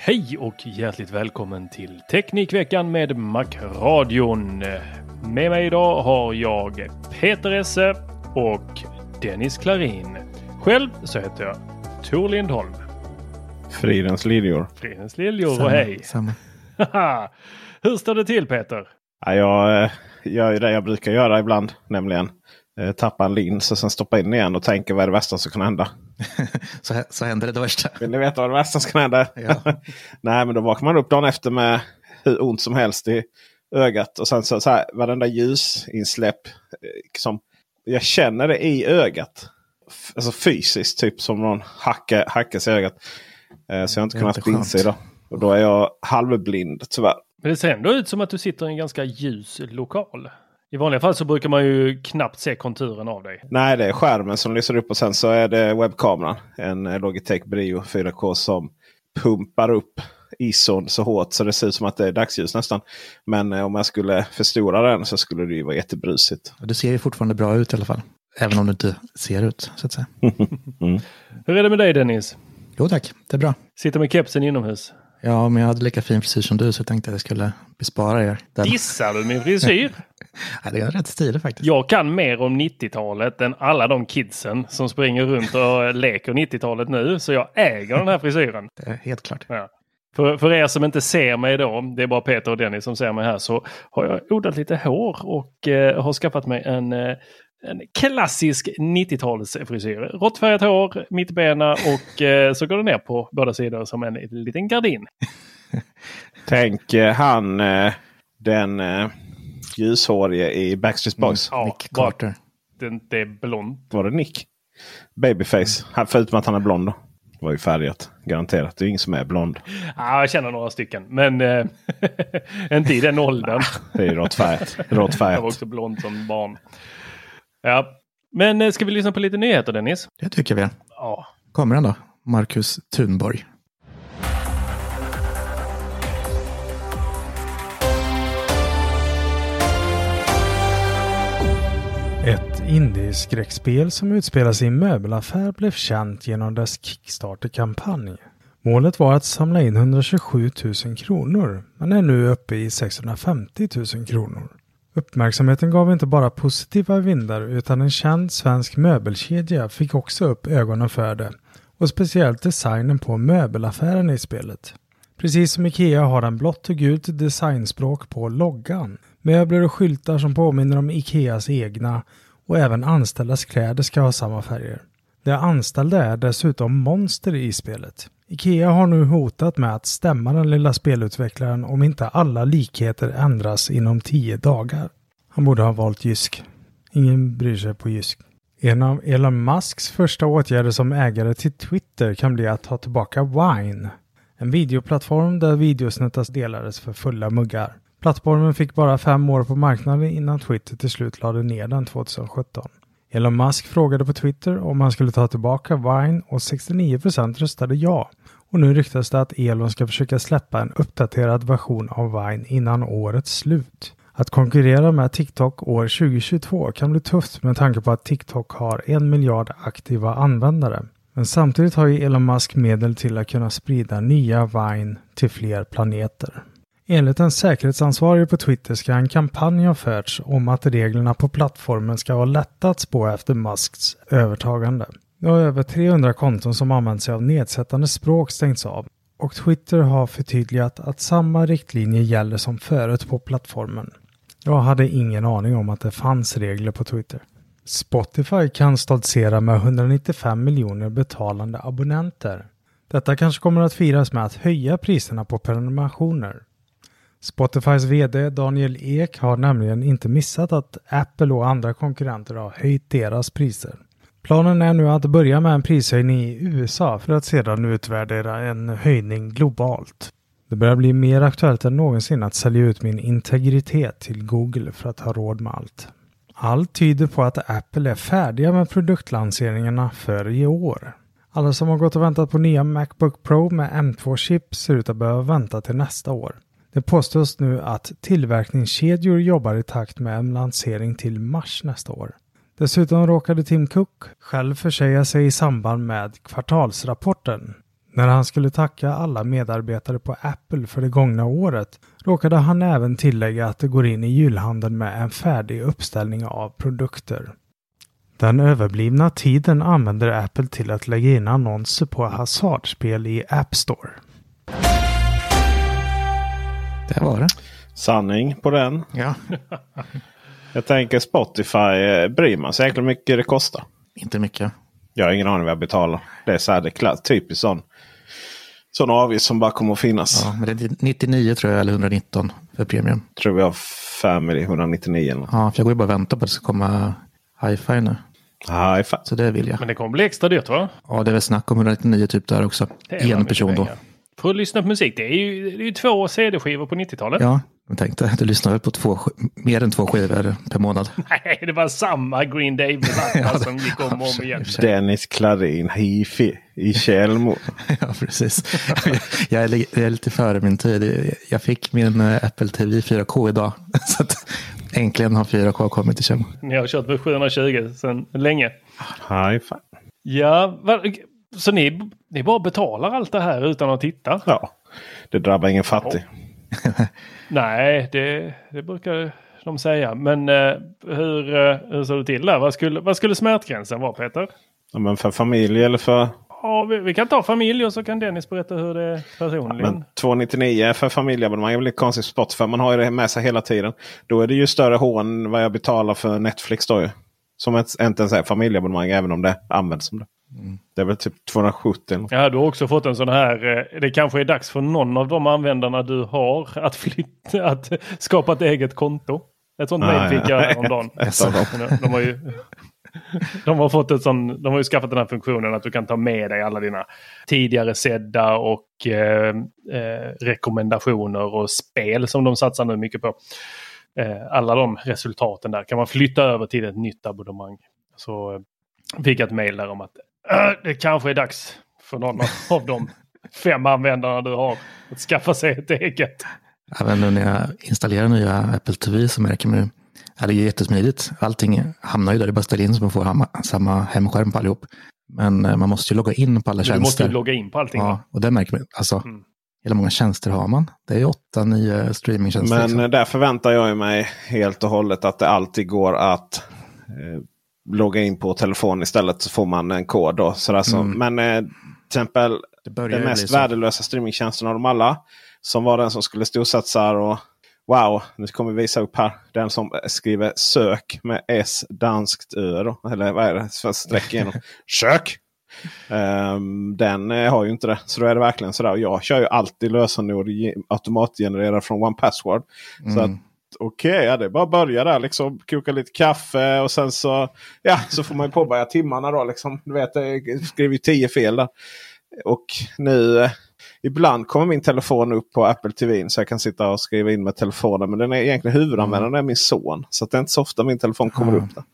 Hej och hjärtligt välkommen till Teknikveckan med Macradion. Med mig idag har jag Peter Esse och Dennis Klarin. Själv så heter jag Tor Lindholm. Fridens liljor. Fridens liljor och hej! Samma. Hur står det till Peter? Ja, jag eh, gör ju det jag brukar göra ibland. Nämligen eh, tappa en lins och sen stoppa in igen och tänka vad är det värsta som kan hända. så, så händer det, det värsta. Vill ni veta vad det värsta som kan hända? Ja. Nej men då vaknar man upp dagen efter med hur ont som helst i ögat. Och sen så, så här, varenda ljusinsläpp. eh, Som, jag känner det i ögat. Alltså fysiskt, typ som någon hackar, hackar sig i ögat. Eh, Så jag har inte kunnat inse idag. Och då är jag halvblind tyvärr. Men det ser ändå ut som att du sitter i en ganska ljus lokal. I vanliga fall så brukar man ju knappt se konturen av dig. Nej, det är skärmen som lyser upp och sen så är det webbkameran. En Logitech Brio 4K som pumpar upp ISOn så hårt så det ser ut som att det är dagsljus nästan. Men eh, om jag skulle förstora den så skulle det ju vara jättebrusigt. Du ser ju fortfarande bra ut i alla fall. Även om du inte ser ut, så att säga. Hur är det med dig Dennis? Jo tack, det är bra. Sitter med kepsen inomhus. Ja, men jag hade lika fin frisyr som du så jag tänkte att jag skulle bespara er den. Dissar du min frisyr? Ja, det är rätt stilig faktiskt. Jag kan mer om 90-talet än alla de kidsen som springer runt och leker 90-talet nu. Så jag äger den här frisyren. Det är helt klart. Ja. För, för er som inte ser mig då, det är bara Peter och Dennis som ser mig här, så har jag odlat lite hår och eh, har skaffat mig en, eh, en klassisk 90-talsfrisyr. Råttfärgat hår, mittbena och eh, så går det ner på båda sidor som en liten gardin. Tänk eh, han eh, den eh, ljushårige i Backstreet Boys. Ja, Nick Carter. det, det är blont. Var det Nick? Babyface. Han- Förutom att han är blond då. Det var ju färgat. Garanterat. Det är ingen som är blond. Ja, jag känner några stycken, men eh, inte i den åldern. Det är ju råttfärgat. Jag var också blond som barn. Ja, men eh, ska vi lyssna på lite nyheter Dennis? Det tycker vi. Ja. Kommer han då? Marcus Thunborg. Ett indieskräckspel som utspelar sig i en möbelaffär blev känt genom dess Kickstarter-kampanj. Målet var att samla in 127 000 kronor, men är nu uppe i 650 000 kronor. Uppmärksamheten gav inte bara positiva vindar utan en känd svensk möbelkedja fick också upp ögonen för det och speciellt designen på möbelaffären i spelet. Precis som Ikea har den blått och gult designspråk på loggan. Möbler och skyltar som påminner om Ikeas egna och även anställdas kläder ska ha samma färger. De anställda är dessutom monster i spelet. Ikea har nu hotat med att stämma den lilla spelutvecklaren om inte alla likheter ändras inom tio dagar. Han borde ha valt Jysk. Ingen bryr sig på Jysk. En av Elon Musks första åtgärder som ägare till Twitter kan bli att ta tillbaka Wine. En videoplattform där videosnuttas delades för fulla muggar. Plattformen fick bara fem år på marknaden innan Twitter till slut lade ner den 2017. Elon Musk frågade på Twitter om han skulle ta tillbaka Vine och 69% röstade ja. Och nu ryktas det att Elon ska försöka släppa en uppdaterad version av Vine innan årets slut. Att konkurrera med TikTok år 2022 kan bli tufft med tanke på att TikTok har en miljard aktiva användare. Men samtidigt har ju Elon Musk medel till att kunna sprida nya Vine till fler planeter. Enligt en säkerhetsansvarig på Twitter ska en kampanj ha förts om att reglerna på plattformen ska ha lättats på efter Musks övertagande. Nu har över 300 konton som använt sig av nedsättande språk stängts av och Twitter har förtydligat att samma riktlinjer gäller som förut på plattformen. Jag hade ingen aning om att det fanns regler på Twitter. Spotify kan stoltsera med 195 miljoner betalande abonnenter. Detta kanske kommer att firas med att höja priserna på prenumerationer. Spotifys vd Daniel Ek har nämligen inte missat att Apple och andra konkurrenter har höjt deras priser. Planen är nu att börja med en prishöjning i USA för att sedan utvärdera en höjning globalt. Det börjar bli mer aktuellt än någonsin att sälja ut min integritet till Google för att ha råd med allt. Allt tyder på att Apple är färdiga med produktlanseringarna för i år. Alla som har gått och väntat på nya Macbook Pro med M2-chip ser ut att behöva vänta till nästa år. Det påstås nu att tillverkningskedjor jobbar i takt med en lansering till mars nästa år. Dessutom råkade Tim Cook själv försäga sig i samband med kvartalsrapporten. När han skulle tacka alla medarbetare på Apple för det gångna året råkade han även tillägga att det går in i julhandeln med en färdig uppställning av produkter. Den överblivna tiden använder Apple till att lägga in annonser på hasardspel i App Store. Det var det. Sanning på den. Ja, Jag tänker Spotify. eh, Bryr man sig egentligen hur mycket det kostar? inte mycket. Jag har ingen aning vad jag betalar. Det är så här, det är typiskt sån, sån avgift som bara kommer att finnas. Ja, men det är 99 tror jag, eller 119 för premium. Tror vi har 5 eller 199 eller. Ja, för jag går ju bara och väntar på att det ska komma hi-fi nu. Fan. Så det vill jag. Men det kommer bli extra dyrt va? Ja, det är väl snack om 199 typ där också. En person då. För att lyssna på musik. Det är ju, det är ju två CD-skivor på 90-talet. Ja, jag tänkte, du lyssnar väl på två, mer än två skivor per månad. Nej, det var samma Green Day-platta som gick om och om igen. Dennis Klarin, hifi i Tjällmo. ja, precis. Jag är, jag är lite före min tid. Jag fick min eh, Apple TV 4K idag. Så att äntligen har 4K kommit till Kjem. Ni har kört med 720 sedan länge. Nej, fan. Ja, så ni, ni bara betalar allt det här utan att titta? Ja, det drabbar ingen fattig. Nej, det, det brukar de säga. Men eh, hur, eh, hur står det till där? Vad skulle, vad skulle smärtgränsen vara Peter? Ja, men för familj eller för... Ja, vi, vi kan ta familj och så kan Dennis berätta hur det är personligen. Men 299 för familjeabonnemang är väl lite konstigt på Spotify. Man har ju det med sig hela tiden. Då är det ju större hån vad jag betalar för Netflix då ju. Som ett, inte ens är familjeabonnemang även om det används som det. Det är väl typ 270. eller något. Ja, du har också fått en sån här. eh, Det kanske är dags för någon av de användarna du har att flytta, att skapa ett eget konto. Ett sånt Ah, mejl fick ja. jag häromdagen. De, de har ju de har, fått ett sån, de har ju skaffat den här funktionen att du kan ta med dig alla dina tidigare sedda och eh, eh, rekommendationer och spel som de satsar nu mycket på. Eh, alla de resultaten där kan man flytta över till ett nytt abonnemang. Så eh, fick jag ett mejl där om att "Äh, det kanske är dags för någon av de fem användarna du har att skaffa sig ett eget. Även nu när jag installerar nya Apple TV så märker man ju Ja, det är jättesmidigt. Allting hamnar ju där. Det är bara att ställa in så man får samma hemskärm på allihop. Men eh, man måste ju logga in på alla Du måste tjänster. ju logga in på allting. ja, och det märker man. Alltså, Mm. hur många tjänster har man? Det är åtta, nio streamingtjänster. Men liksom. eh, där förväntar jag mig helt och hållet att det alltid går att eh, logga in på telefon istället så får man en kod. Då, sådär så. Men eh, till exempel den mest värdelösa streamingtjänsten av dem alla. Som var den som skulle storsatsa och wow, nu kommer vi visa upp här. Den som skriver sök med S danskt Ö. Då. Eller vad är det? Streck igenom. Sök! Ehm, den eh, har ju inte det. Så då är det verkligen sådär. Jag kör ju alltid lösenord ge- automatgenererad från One Password. Så att Mm. okej, ja, det är bara att börja där. Liksom, koka lite kaffe och sen så, ja, så får man ju påbörja timmarna. Då, liksom. Du vet, jag skrev ju tio fel där. Och nu eh, ibland kommer min telefon upp på Apple TV så jag kan sitta och skriva in med telefonen. Men den är egentligen huvudanvändaren är min son. Så det är inte så ofta min telefon kommer Ja. upp där.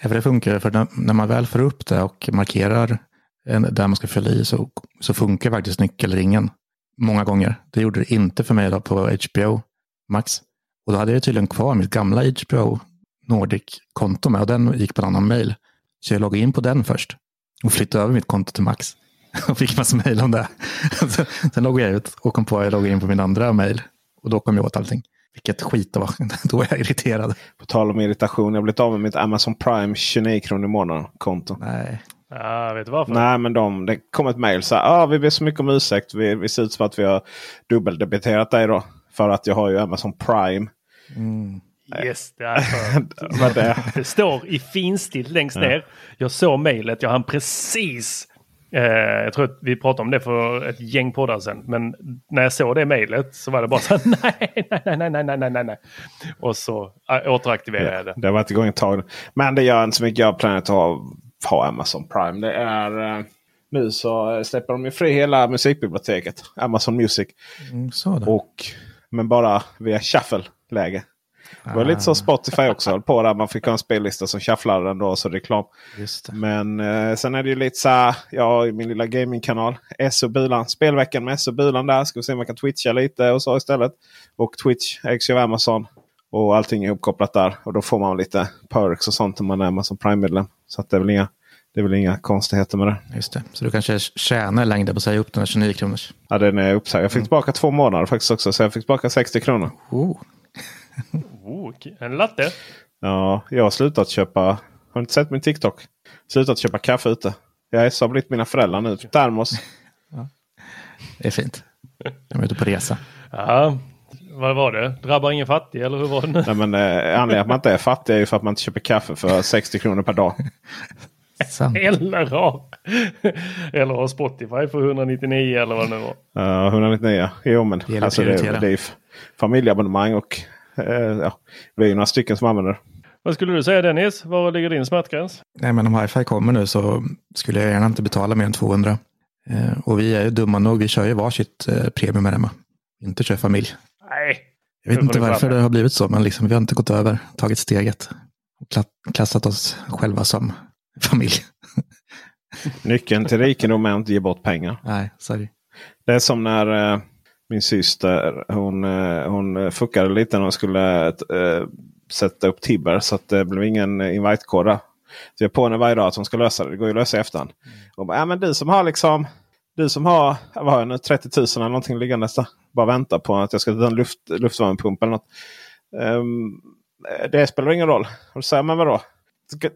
Ja, för det funkar, för när, när man väl får upp det och markerar en, där man ska fylla i så, så funkar faktiskt nyckelringen många gånger. Det gjorde det inte för mig då på HBO Max. Och då hade jag tydligen kvar mitt gamla HBO Nordic-konto med och den gick på en annan mail. Så jag loggade in på den först och flyttade över mitt konto till Max. Och fick massa mejl om det. Sen- loggade jag ut och kom på att jag loggade in på min andra mejl. Och då kom jag åt allting. Vilket skit det var. Då var jag irriterad. På tal om irritation. Jag har blivit av med mitt Amazon Prime 29 kronor i månaden konto. Nej, Ja, vet du varför? Nej, men de, det kom ett mejl så här. Ah, vi ber så mycket om ursäkt. Vi, vi ser ut som att vi har dubbeldebiterat dig då. För att jag har ju Amazon Prime. Mm. Yes, det, är det. det står i finstilt längst ner. Ja. Jag såg mejlet, jag hann precis Eh, jag tror att vi pratade om det för ett gäng poddar sen. Men när jag såg det mejlet så var det bara så här, nej, nej, nej, nej, nej, nej, nej. Och så äh, återaktiverade ja, jag det. Det var inte igång ett tag. Men det gör inte så mycket. Jag planerar att ha, ha Amazon Prime. Det är, eh, nu så släpper de ju fri hela musikbiblioteket. Amazon Music. Mm, och men bara via shuffle-läge. Det var lite så Ah. Spotify också höll på där. Man fick ha en spellista som shufflade den då. Så reklam. Men eh, sen är det ju lite så här. Ja, i min lilla gamingkanal. SO Bulan. Spelveckan med SO Bulan där. Ska vi se om man kan twitcha lite och så istället. Och Twitch ägs ju av Amazon. Och allting är ihopkopplat där. Och då får man lite perks och sånt om man är Amazon Prime-medlem. Så att det är väl inga, det är väl inga konstigheter med det. Just det. Så du kanske tjänar längre på att säga upp den här 29 kronors. Ja, den är uppsagd. Jag fick tillbaka två månader faktiskt också. Så jag fick tillbaka 60 kronor. Oh. Oh, en latte. Ja, jag har slutat köpa. Har du inte sett min TikTok? Slutat köpa kaffe ute. Jag är har blivit mina föräldrar nu. Termos. Det är fint. De är ute på resa. Ja, vad var det? Drabbar ingen fattig eller hur var det? Nej, men, eh, anledningen att man inte är fattig är ju för att man inte köper kaffe för 60 kronor per dag. Sant. Eller har, eller Spotify för 199 eller vad det nu var. Uh, 199. Jo men Det alltså, det, det är familjeabonnemang och eh, ja, vi är ju några stycken som använder det. Vad skulle du säga Dennis? Var ligger din smärtgräns? Nej, men om wifi kommer nu så skulle jag gärna inte betala mer än 200. Eh, och vi är ju dumma nog. Vi kör ju varsitt eh, premium här hemma. Inte kör familj. Nej. Jag vet inte varför det har blivit så, men liksom, vi har inte gått över, tagit steget och kla- klassat oss själva som familj. Nyckeln till rikedom är att inte ge bort pengar. Nej, sorry. Det är som när eh, min syster hon, eh, hon fuckade lite när hon skulle eh, sätta upp Tibber. Så att det blev ingen eh, invite-kod där. Så jag på henne varje dag att hon ska lösa det. Det går ju att lösa i efterhand. Och bara, ja, men du som har liksom du som har vad har jag nu, 30 000 eller någonting liggandes där. Bara vänta på att jag ska ta en luft, luftvärmepump eller något. Ehm, det spelar ingen roll. Och då säger men vadå?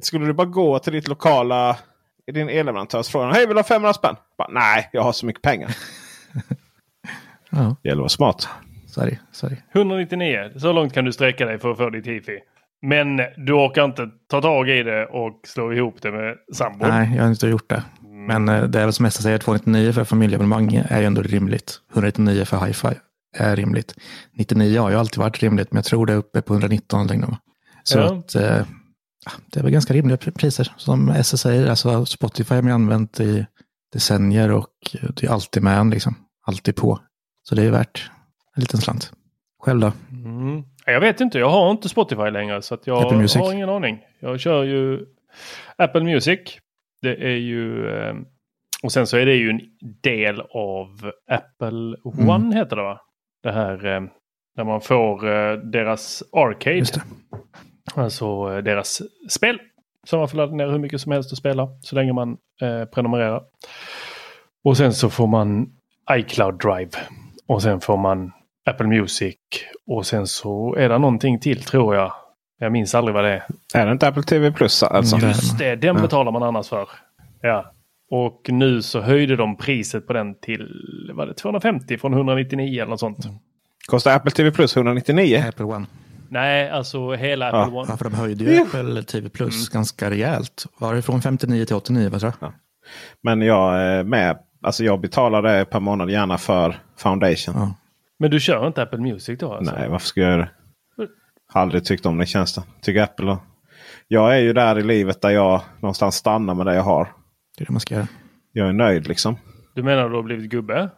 Skulle du bara gå till ditt lokala i din elleverantör och fråga Hej vill du ha 500 spänn? Bara, Nej, jag har så mycket pengar. Ja, Det gäller att vara smart. sorry, sorry. 199. Så långt kan du sträcka dig för att få ditt hifi. Men du orkar inte ta tag i det och slå ihop det med sambon. Nej, jag har inte gjort det. Men eh, det är väl som Essa säger, 299 för familjeabonnemang är ju ändå rimligt. 199 för hifi är rimligt. 99 har ju alltid varit rimligt, men jag tror det är uppe på 119 längre. va? Så Ja. att, eh, det är väl ganska rimliga pr- priser. Som Essa säger, alltså Spotify har man använt i decennier och det är alltid med en, liksom. Alltid på. Så det är värt en liten slant. Själv då? Mm. Jag vet inte, jag har inte Spotify längre så jag har ingen aning. Jag kör ju Apple Music. Det är ju... eh, Och sen så är det ju en del av Apple Mm. One heter det va? Det här eh, där man får eh, deras Arcade. Alltså deras spel. Som man får ladda ner hur mycket som helst och spela så länge man eh, prenumererar. Och sen så får man iCloud Drive. Och sen får man Apple Music. Och sen så är det någonting till tror jag. Jag minns aldrig vad det är. Är det inte Apple TV Plus? Alltså? Mm. Just det, den betalar man annars för. Ja. Och nu så höjde de priset på den till var det 250 från 199 eller något sånt. Kostar Apple TV Plus 199? Apple One. Nej, alltså hela Ja. Apple One. Ja, för de höjde ju Apple TV Plus ganska rejält. Var det från 59 till 89, vad tror jag? Men jag är med. Alltså jag betalar det per månad gärna för Foundation. Ja. Men du kör inte Apple Music då? Alltså? Nej, varför ska jag göra det? Har aldrig tyckt om den tjänsten. Tycker Apple. och- Jag är ju där i livet där jag någonstans stannar med det jag har. Det är det man ska göra. Jag är nöjd liksom. Du menar att du har blivit gubbe?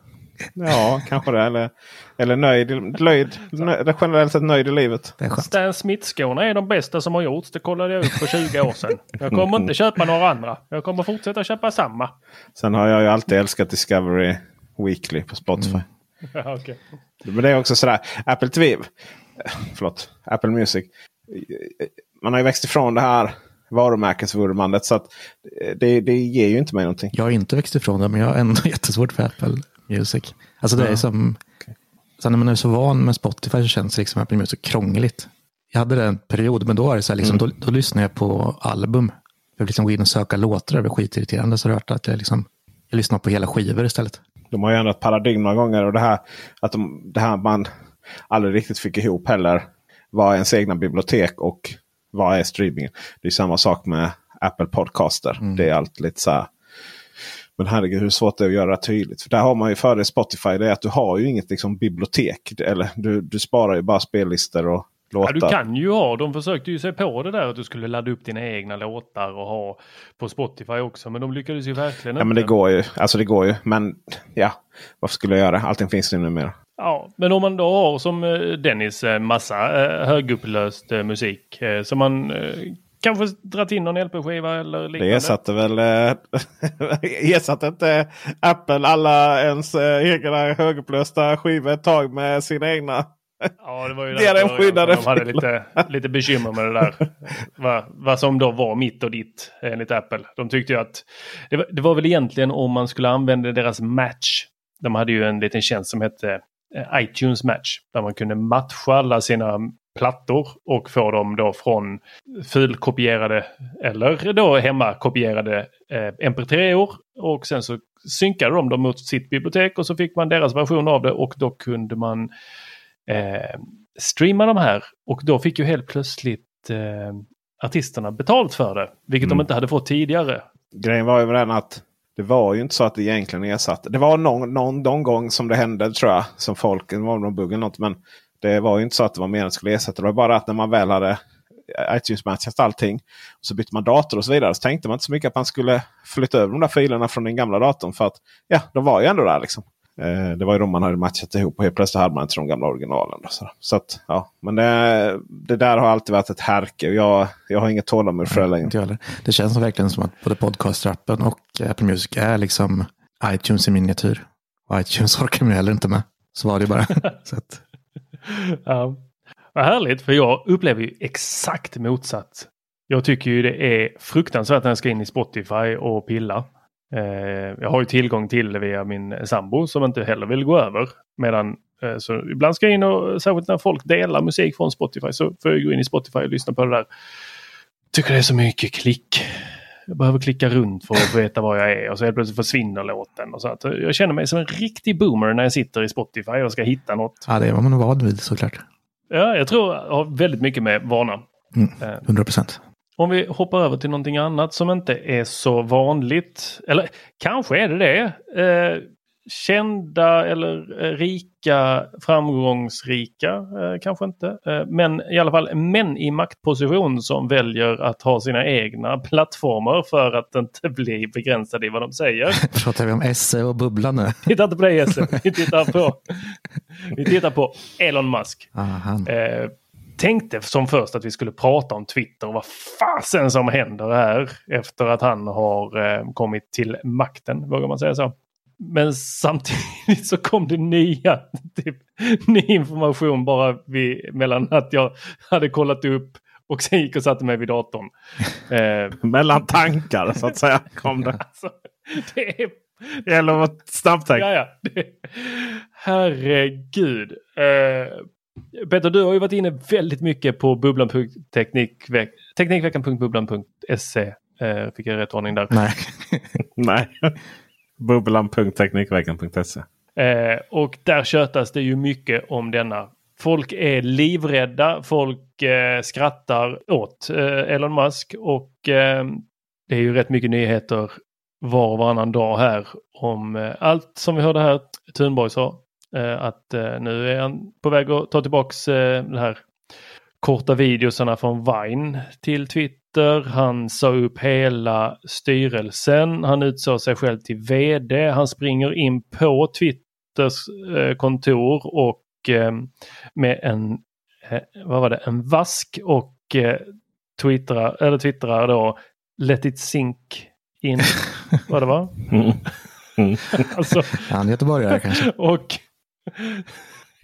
Ja, kanske det. Eller, eller nöjd, nöjd, nöjd. Generellt sett nöjd i livet. Stan Smith-skorna är de bästa som har gjorts. Det kollade jag upp för 20 år sedan. Jag kommer inte köpa några andra. Jag kommer fortsätta köpa samma. Sen har jag ju alltid älskat Discovery Weekly på Spotify. Ja, okej. Men det är också sådär. Apple TV. Förlåt. Apple Music. Man har ju växt ifrån det här varumärkesvurmandet. Så att det, det ger ju inte mig någonting. Jag har inte växt ifrån det, men jag har ändå jättesvårt för Apple Music. Alltså det är som... Sen när man är så van med Spotify så känns det liksom Apple Music krångligt. Jag hade det en period, men då var det så här, liksom, då, då lyssnade jag på album. Jag vill liksom gå in och söka låtar, det var skitirriterande. Så det att jag, liksom, jag lyssnar på hela skivor istället. De har ju ändrat paradigm några gånger. Och det här att de, det här man aldrig riktigt fick ihop heller. Vad är ens egna bibliotek och vad är streamingen? Det är samma sak med Apple Podcaster. Det är allt lite så här. Men herregud hur svårt det är att göra det tydligt. För där har man ju fördel Spotify. Det är att du har ju inget liksom, bibliotek. Eller du, du sparar ju bara spellistor och låtar. Ja, du kan ju ha, de försökte ju sig på det där att du skulle ladda upp dina egna låtar och ha på Spotify också. Men de lyckades ju verkligen Ja men det går ju. Alltså det går ju. Men ja, varför skulle jag göra? Allting finns ju numera. Ja, men om man då har som eh, Dennis eh, massa eh, högupplöst musik som man kanske dragit in någon LP-skiva eller liknande. Det ersatte väl ersatte inte Apple alla ens egna högupplösta skivor ett tag med sina egna Ja, det var ju det skyddade de hade lite, lite bekymmer med det där. vad, vad som då var mitt och ditt enligt Apple. De tyckte ju att det var, det var väl egentligen om man skulle använda deras match. De hade ju en liten tjänst som hette eh, iTunes Match. Där man kunde matcha alla sina plattor och få dem då från fulkopierade eller då hemmakopierade eh, mp3-or. Och sen så synkade de dem mot sitt bibliotek och så fick man deras version av det och då kunde man eh, streama de här. Och då fick ju helt plötsligt eh, artisterna betalt för det. Vilket mm. de inte hade fått tidigare. Grejen var ju den att det var ju inte så att det egentligen ersatte. Det var någon, någon, någon gång som det hände tror jag. Som folk, det var någon bugg eller något. Men det var ju inte så att det var meningen att skulle ersätta. Det var bara att när man väl hade iTunes-matchat allting. Och så bytte man dator och så vidare. Så tänkte man inte så mycket att man skulle flytta över de där filerna från den gamla datorn. För att ja, de var ju ändå där liksom. Eh, det var ju de man hade matchat ihop och helt plötsligt hade man inte de gamla originalen. Då, så. så att, ja. Men det, det, där har alltid varit ett härke. Jag, jag har inget tålamod för det längre. Det känns verkligen som att både podcast-appen och Apple Music är liksom iTunes i miniatyr. Och iTunes orkar man heller inte med. Så var det bara. så att ja. Vad härligt, för jag upplever ju exakt motsatt. Jag tycker ju det är fruktansvärt när jag ska in i Spotify och pilla. Eh, jag har ju tillgång till det via min sambo som inte heller vill gå över. Medan eh, så ibland ska jag in och särskilt när folk delar musik från Spotify så får jag gå in i Spotify och lyssna på det där. Tycker det är så mycket klick. Jag behöver klicka runt för att veta var jag är och så helt plötsligt försvinner låten. Och så att jag känner mig som en riktig boomer när jag sitter i Spotify och ska hitta något. Ja, det är man van vid såklart. Ja, jag tror jag har väldigt mycket med vana. Mm, 100 procent. Om vi hoppar över till någonting annat som inte är så vanligt. Eller kanske är det det. Eh, kända eller eh, rika, framgångsrika, eh, kanske inte. Eh, men i alla fall män i maktposition som väljer att ha sina egna plattformar för att inte bli begränsade i vad de säger. Pratar vi om Esse och Bubbla nu? Titta inte på det Esse, vi tittar på, vi tittar på Elon Musk. Aha tänkte som först att vi skulle prata om Twitter och vad fasen som händer här efter att han har eh, kommit till makten, vågar man säga så. Men samtidigt så kom det nya, typ, ny information bara vid, mellan att jag hade kollat upp och sen gick och satte mig vid datorn. Eh, mellan tankar så att säga kom det. Alltså, det är... Eller vad snabbtänk. Ja, ja. Herregud. Eh, Peter, du har ju varit inne väldigt mycket på bubblan.teknikveck Teknikveckan.bubblan.se. Eh, fick jag rätt ordning där? Nej. Nej. Bubblan.teknikveckan.se. Eh, och där tjötas det ju mycket om denna. Folk är livrädda. Folk eh, skrattar åt eh, Elon Musk. Och eh, det är ju rätt mycket nyheter var och varannan dag här om eh, allt som vi hörde här. Thunborg sa Eh, att eh, nu är han på väg att ta tillbaks eh, här korta videosarna från Vine till Twitter. Han sa upp hela styrelsen. Han utsåg sig själv till vd. Han springer in på Twitters kontor och med en, vad var det, en vask och twittrar, eller twittrar då Let it sink in. vad det var? Mm. Mm. alltså, Han är göteborgare kanske. Och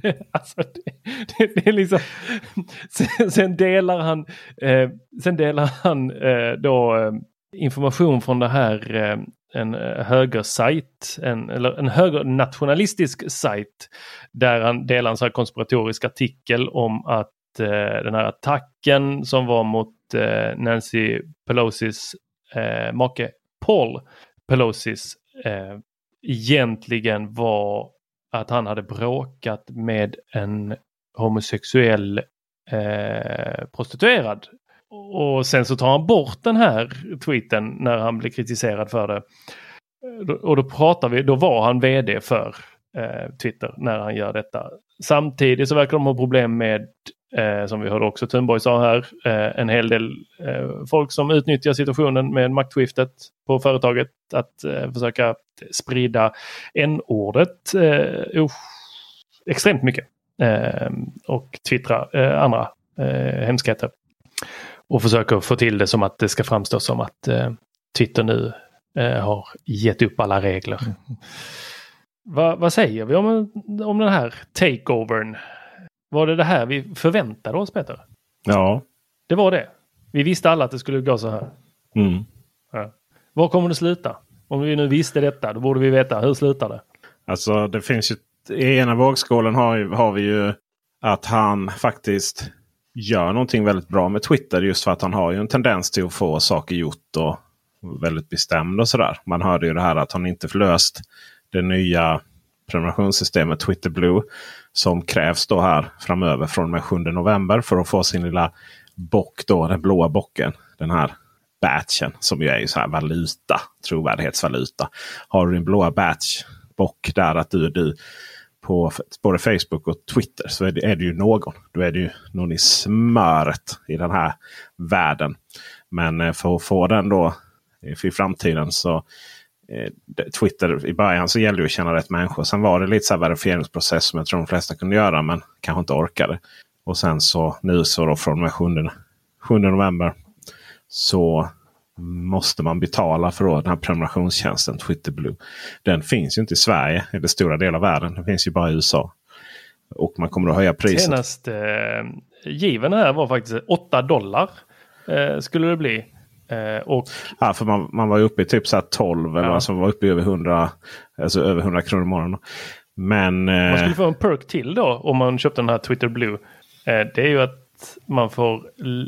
alltså, det, det, det, är liksom... Sen, sen delar han, eh, sen delar han eh, då eh, information från det här eh, en eh, högersajt, en, eller en högernationalistisk sajt där han delar en så här konspiratorisk artikel om att eh, den här attacken som var mot eh, Nancy Pelosis eh, make Paul Pelosis egentligen var att han hade bråkat med en homosexuell eh, prostituerad. Och sen så tar han bort den här tweeten när han blir kritiserad för det. Eh, och då pratar vi, då var han vd för eh, Twitter när han gör detta. Samtidigt så verkar de ha problem med Eh, som vi hörde också Thunborg sa här. Eh, en hel del eh, folk som utnyttjar situationen med maktskiftet på företaget att eh, försöka sprida n-ordet uh, extremt mycket. Eh, och twittra andra hemskheter. Och försöker få till det som att det ska framstå som att Twitter nu har gett upp alla regler. Mm. Va, vad säger vi om, om den här takeovern? Var det det här vi förväntade oss Peter? Ja. Det var det. Vi visste alla att det skulle gå så här. Mm. Ja. Var kommer det sluta? Om vi nu visste detta, då borde vi veta hur slutar det? Alltså det finns ju i ena vågskålen har, har vi ju att han faktiskt gör någonting väldigt bra med Twitter. Just för att han har ju en tendens till att få saker gjort och väldigt bestämd och sådär. Man hörde ju det här att han inte förlöst det nya prenumerationssystemet Twitter Blue. Som krävs då här framöver från och med 7 november för att få sin lilla bock då, den blåa bocken. Den här batchen som ju är ju så här valuta, trovärdighetsvaluta. Har du din blåa batch bock där att du är du på både Facebook och Twitter så är, det, är det ju någon. Då är det ju någon i smöret i den här världen. Men eh, för att få den då i framtiden så Eh, Twitter i början så gällde det att känna rätt människor. Sen var det lite så här verifieringsprocess som jag tror de flesta kunde göra men kanske inte orkade. Och sen så nu så då från och med 7, 7 november så måste man betala för den här prenumerationstjänsten Twitter Blue. Den finns ju inte i Sverige eller stora delar av världen. Den finns ju bara i USA. Och man kommer att höja priset. Senaste eh, given här var faktiskt 8 dollar. Eh, skulle det bli. Eh, och... Ja, för man, man var uppe i typ så 12 eller ja. alltså var uppe i över 100, alltså över 100 kronor i månaden. Men, eh... Man skulle få en perk till då om man köpte den här Twitter Blue. Eh, det är ju att man får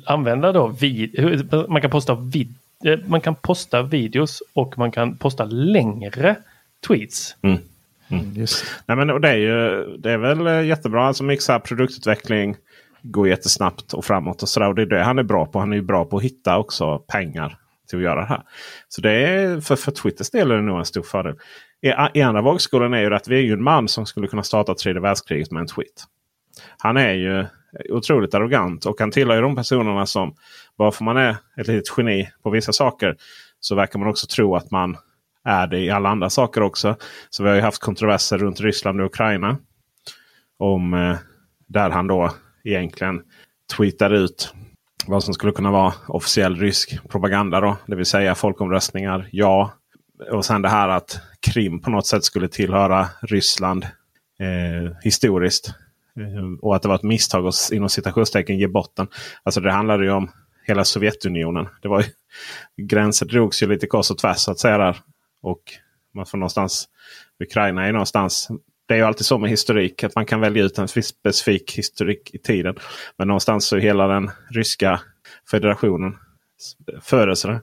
använda då vid man kan posta vid man kan posta videos och man kan posta längre tweets. Mm. Mm. Just. Nej, men det, är ju, det är väl jättebra. Alltså mixa produktutveckling går jättesnabbt och framåt. och, så där. och Det är det han är bra på. Han är ju bra på att hitta också pengar till att göra det här. Så det är för, för Twitters del är det nog en stor fördel. I, i andra vågskålen är ju att vi är ju en man som skulle kunna starta tredje världskriget med en tweet. Han är ju otroligt arrogant och han tillhör ju de personerna som bara för man är ett litet geni på vissa saker så verkar man också tro att man är det i alla andra saker också. Så vi har ju haft kontroverser runt Ryssland och Ukraina. Om eh, där han då egentligen tweetar ut vad som skulle kunna vara officiell rysk propaganda. Då, det vill säga folkomröstningar, ja. Och sen det här att Krim på något sätt skulle tillhöra Ryssland eh, historiskt. Eh, och att det var ett misstag att inom citationstecken ge bort den. Alltså det handlade ju om hela Sovjetunionen. Det var ju, gränser drogs ju lite kors och tvärs så att säga där. Och man får någonstans Ukraina är någonstans det är ju alltid så med historik att man kan välja ut en specifik historik i tiden. Men någonstans så är hela den ryska federationen födelse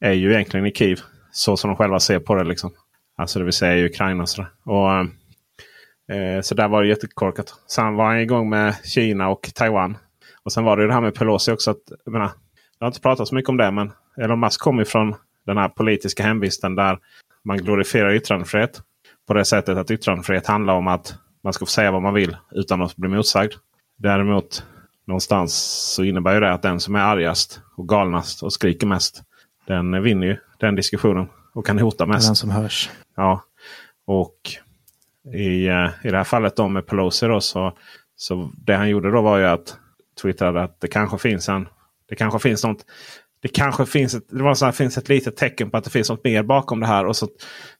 är ju egentligen i Kiev. Så som de själva ser på det. liksom. Alltså det vill säga i Ukraina. Så, och, eh, eh, så där var det jättekorkat. Sen var han igång med Kina och Taiwan. Och sen var det ju det här med Pelosi också. Att, jag menar, det har inte pratat så mycket om det men Elon Musk kommer från den här politiska hemvisten där man glorifierar yttrandefrihet på det sättet att yttrandefrihet handlar om att man ska få säga vad man vill utan att bli motsagd. Däremot någonstans så innebär det att den som är argast och galnast och skriker mest. Den vinner ju den diskussionen och kan hota mest. Den som hörs. Ja. Och i, eh, i det här fallet då med Pelosi då, så, så det han gjorde då var ju att twittrade att det kanske finns en det kanske finns något det kanske finns ett, det var så här, finns ett litet tecken på att det finns något mer bakom det här. Och så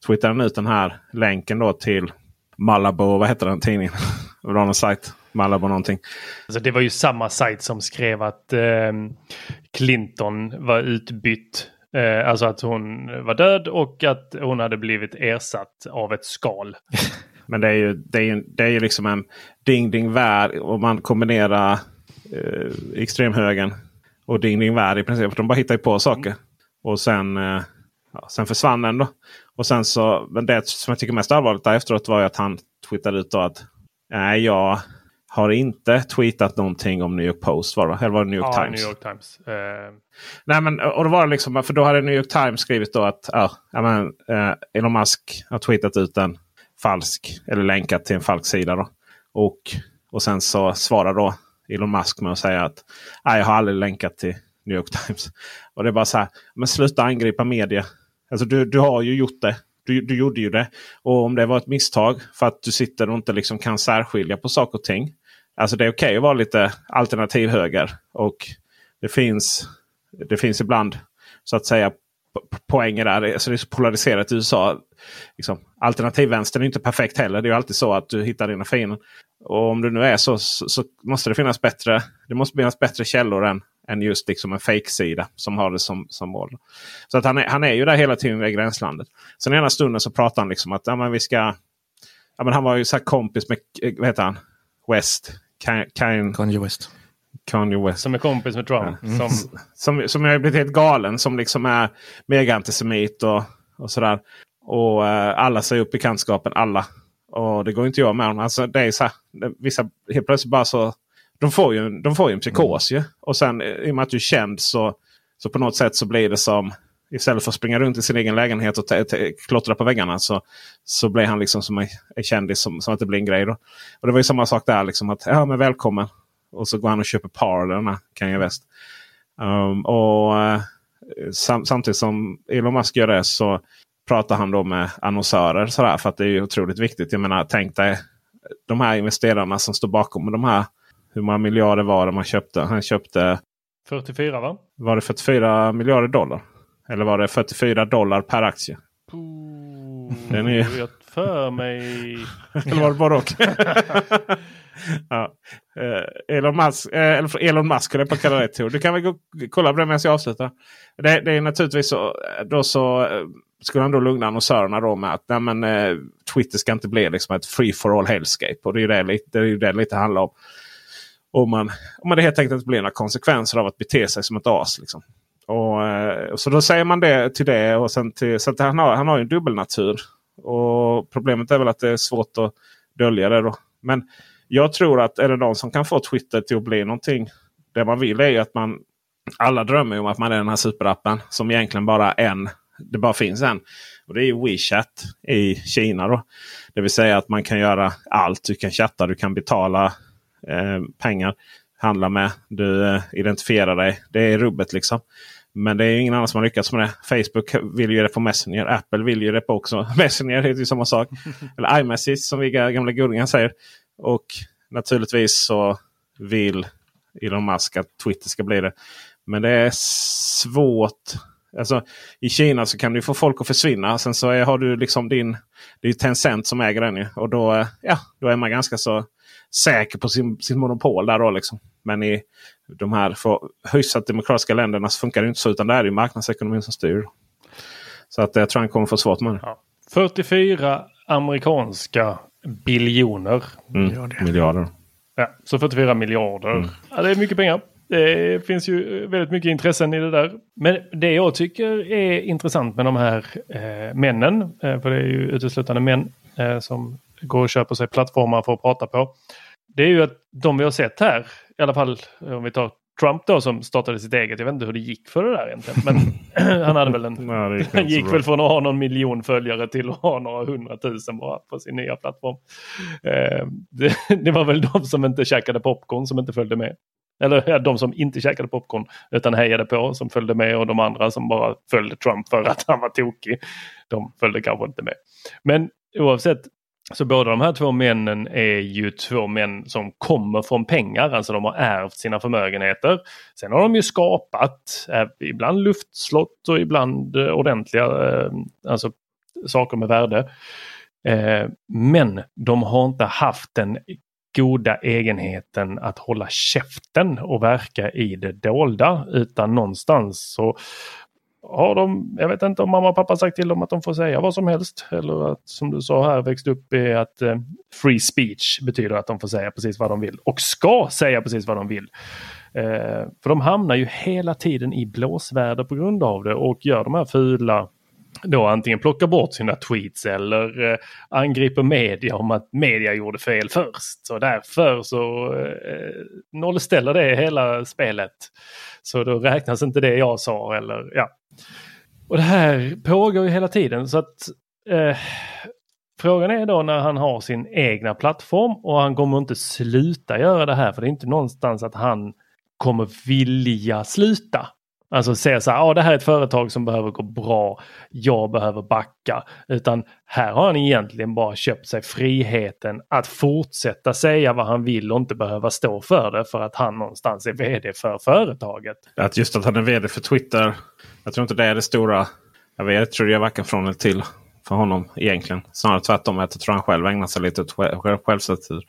twittrar han ut den här länken då till Malabo. Vad heter den tidningen? det var någon sajt. Malabo någonting. Alltså det var ju samma sajt som skrev att eh, Clinton var utbytt. Eh, alltså att hon var död och att hon hade blivit ersatt av ett skal. Men det är ju, det är ju, det är ju liksom en ding-ding värld. Om man kombinerar eh, extremhögern och Ding Ding Värld i princip. De bara hittar på saker. Och sen, eh, ja, sen försvann den då. Och sen så, men det som jag tycker mest allvarligt där efteråt var att han twittrade ut att nej, jag har inte tweetat någonting om New York Post. Var det, eller var det New York ja, Times? New York Times. Uh... Nej, men, och då var det liksom, för då hade New York Times skrivit då att ja, men, uh, Elon Musk har tweetat ut en falsk eller länkat till en falsk sida. Då. Och, och sen så svarar då Elon Musk med att säga att jag har aldrig länkat till New York Times. Och det är bara så här, men sluta angripa media. Alltså du, du har ju gjort det. Du, du gjorde ju det. Och om det var ett misstag för att du sitter och inte liksom kan särskilja på saker och ting. Alltså det är okej okay att vara lite alternativ höger. Och det finns, det finns ibland så att säga poänger där. Alltså det är så polariserat i USA. Liksom, Alternativvänstern är inte perfekt heller. Det är alltid så att du hittar dina fiender. Och om det nu är så, så, så, måste det finnas bättre. Det måste finnas bättre källor än, än just liksom en fake-sida som har det som, som mål. Så att han, är, han är ju där hela tiden i gränslandet. Sen ena stunden så pratar han liksom att ja, men vi ska... Ja, men han var ju så kompis med vad heter han? West. Kanye West. Kanye West. Som är kompis med Trump. Ja. Mm. Som, som, som har blivit helt galen. Som liksom är mega-antisemit och, och sådär. Och eh, alla säger upp bekantskapen. Alla. Och det går inte jag med om. Alltså, det är så här, vissa helt plötsligt bara så. De får ju, de får ju en psykos mm. ju. Och sen eh, i och med att du är känd så, så på något sätt så blir det som. Istället för att springa runt i sin egen lägenhet och klottra på väggarna så, så blir han liksom som en, en kändis som, som att det blir en grej. Då. Och det var ju samma sak där. Liksom att, ja men välkommen. Och så går han och köper Parler, Kanye West. Um, och eh, sam samtidigt som Elon Musk gör det så pratar han då med annonsörer. Sådär, för att det är otroligt viktigt. Jag menar, tänk dig de här investerarna som står bakom de här. Hur många miljarder var det man köpte? Han köpte 44 va? Var det 44 miljarder dollar? Eller var det 44 dollar per aktie? Puh, Den är... Jag för mig... Eller var det både och? ja. Uh, Elon Musk, eller Elon Musk höll jag på att kalla det till. Du kan väl gå, kolla på det medan jag avslutar. Det, det, är naturligtvis så. Då så uh, skulle han då lugna annonsörerna då med att nej, men, eh, Twitter ska inte bli liksom ett free for all hellscape. Och det är ju det, det, är ju det lite handlar om. Om man, om man det helt enkelt inte blir några konsekvenser av att bete sig som ett as. Liksom. Och, eh, så då säger man det till det. och sen till, Så att han, har, han har en dubbelnatur. Och problemet är väl att det är svårt att dölja det. Då. Men jag tror att är det någon som kan få Twitter till att bli någonting. Det man vill är ju att man alla drömmer om att man är den här superappen som egentligen bara en. Det bara finns en. Och det är WeChat i Kina. Då. Det vill säga att man kan göra allt. Du kan chatta, du kan betala eh, pengar, handla med, du eh, identifierar dig. Det är rubbet liksom. Men det är ingen annan som har lyckats med det. Facebook vill ju det på Messenger. Apple vill ju det på också. Messenger heter ju samma sak. Eller iMessage som vi gamla godingar säger. Och naturligtvis så vill Elon Musk att Twitter ska bli det. Men det är svårt. Alltså, I Kina så kan du få folk att försvinna. Sen så är, har du liksom din... Det är Tencent som äger den. Och då, ja, då är man ganska så säker på sin, sin monopol där. Då liksom. Men i de här för hyfsat demokratiska länderna så funkar det inte så. Utan det är ju marknadsekonomin som styr. Så att jag tror han kommer få svårt med det. Ja. 44 amerikanska biljoner. Mm, miljarder. Ja, så 44 miljarder. Mm. Ja, det är mycket pengar. Det finns ju väldigt mycket intressen i det där. Men det jag tycker är intressant med de här eh, männen, eh, för det är ju uteslutande män eh, som går och köper sig plattformar för att prata på. Det är ju att de vi har sett här, i alla fall om vi tar Trump då som startade sitt eget. Jag vet inte hur det gick för det där egentligen. Men han hade väl en... Nej, han gick väl från att ha någon miljon följare till att ha några hundratusen bara på sin nya plattform. Eh, det, det, var väl de som inte käkade popcorn som inte följde med. Eller de som inte käkade popcorn utan hejade på som följde med och de andra som bara följde Trump för att han var tokig. De följde kanske inte med. Men oavsett så båda de här två männen är ju två män som kommer från pengar, alltså de har ärvt sina förmögenheter. Sen har de ju skapat eh, ibland luftslott och ibland eh, ordentliga eh, alltså, saker med värde. Eh, men de har inte haft den goda egenheten att hålla käften och verka i det dolda utan någonstans så har de, jag vet inte om mamma och pappa sagt till dem att de får säga vad som helst. Eller att som du sa här växt upp i att eh, free speech betyder att de får säga precis vad de vill. Och ska säga precis vad de vill. Eh, för de hamnar ju hela tiden i blåsväder på grund av det och gör de här fula då antingen plockar bort sina tweets eller eh, angriper media om att media gjorde fel först. Så därför så eh, nollställer det hela spelet. Så då räknas inte det jag sa eller ja. Och det här pågår ju hela tiden så att eh, Frågan är då när han har sin egna plattform och han kommer inte sluta göra det här för det är inte någonstans att han kommer vilja sluta. Alltså se så här, ah, det här är ett företag som behöver gå bra, jag behöver backa. Utan här har han egentligen bara köpt sig friheten att fortsätta säga vad han vill och inte behöva stå för det för att han någonstans är vd för företaget. Att just att han är vd för Twitter, jag tror inte det är det stora. Jag, vet, jag tror det är varken från eller till för honom egentligen. Snarare tvärtom. Jag tror han själv ägnar sig lite åt självcensur.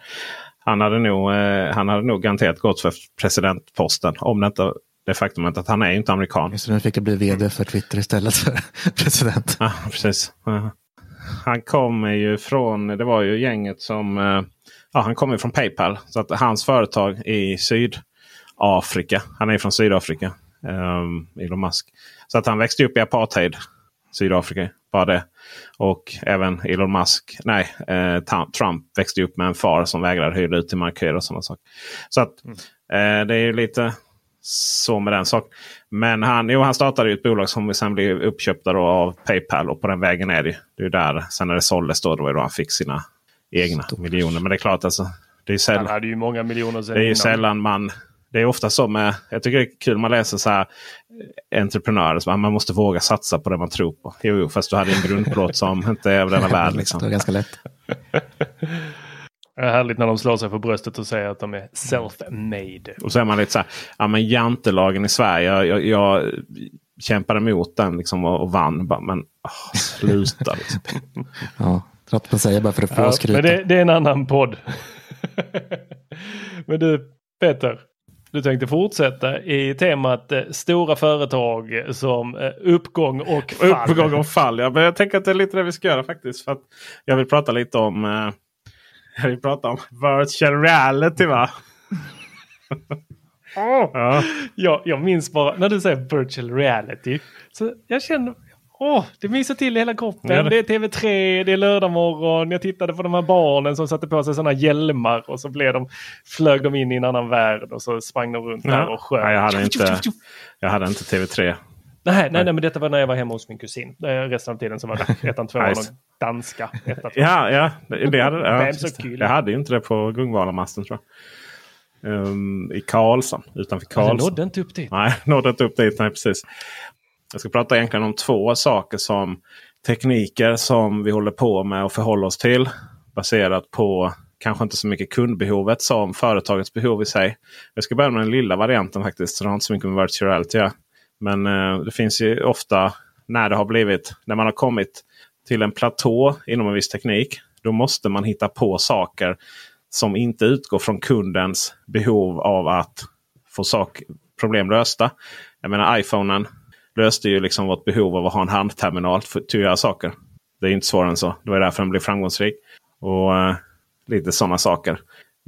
Han hade, nog, eh, han hade nog garanterat gått för presidentposten om det inte det faktumet att han är inte amerikan. Så nu fick jag bli vd för Twitter istället för president. Ja, precis. Han kommer ju från, det var ju gänget som, eh, ja han kommer från Paypal. Så att hans företag i Sydafrika, han är från Sydafrika, um, Elon Musk. Så att han växte upp i apartheid, Sydafrika, bara det. Och även Elon Musk, nej, eh, Trump växte upp med en far som vägrade hyra ut till markörer och sådana saker. Så att mm. eh, det är ju lite så med den saken. Men han, jo, han startade ju ett bolag som sen blev uppköpta av Paypal. Och på den vägen är det. Det är där. Sen när det såldes då, då var det då han fick sina egna Stort. miljoner. Men det är klart alltså. Det är sällan, han hade ju många miljoner sen Det är ju sällan man... Det är ofta så med... Jag tycker det är kul man läser så här entreprenörer. Så man måste våga satsa på det man tror på. Jo, jo fast du hade en grundplåt som inte är av denna värld. Liksom. Det är ganska lätt. Det är härligt när de slår sig för bröstet och säger att de är self-made. Och så är man lite så här, ja men jantelagen i Sverige, jag, jag, jag kämpade emot den liksom och, och vann. Men oh, sluta liksom. ja, trött på att säga bara för att få ja, skryta. Men det, det, är en annan podd. men du Peter, du tänkte fortsätta i temat eh, stora företag som eh, uppgång och fall. Uppgång och fall, ja. Men jag tänker att det är lite det vi ska göra faktiskt. För att jag vill prata lite om eh, vi pratar om virtual reality va? oh. ja. jag, jag minns bara när du säger virtual reality. Så jag känner, åh, det myser till i hela kroppen. Ja, det... det... är TV3, det är lördag morgon. Jag tittade på de här barnen som satte på sig sådana hjälmar och så blev de, flög de in i en annan värld och så sprang de runt ja. där och sjöng. Nej, jag, hade inte, jag hade inte TV3. Nej, nej, nej, men detta var när jag var hemma hos min kusin. Resten av tiden så var det ettan, tvåan och danska. Ettan, ja, ja, det hade, ja, jag hade inte det på Gungvalamasten tror jag. Um, I Karlshamn, utanför Karlshamn. Ja, nådde inte upp dit. Nej, nådde inte upp dit. Nej, precis. Jag ska prata egentligen om två saker som tekniker som vi håller på med och förhåller oss till. Baserat på kanske inte så mycket kundbehovet som företagets behov i sig. Jag ska börja med den lilla varianten faktiskt. Så det har inte så mycket med virtual reality att men eh, det finns ju ofta när det har blivit, när man har kommit till en platå inom en viss teknik. Då måste man hitta på saker som inte utgår från kundens behov av att få sak, problem lösta. Jag menar iPhonen löste ju liksom vårt behov av att ha en handterminal för, att göra saker. Det är inte svårare än så. Det var därför den blev framgångsrik. Och eh, lite sådana saker.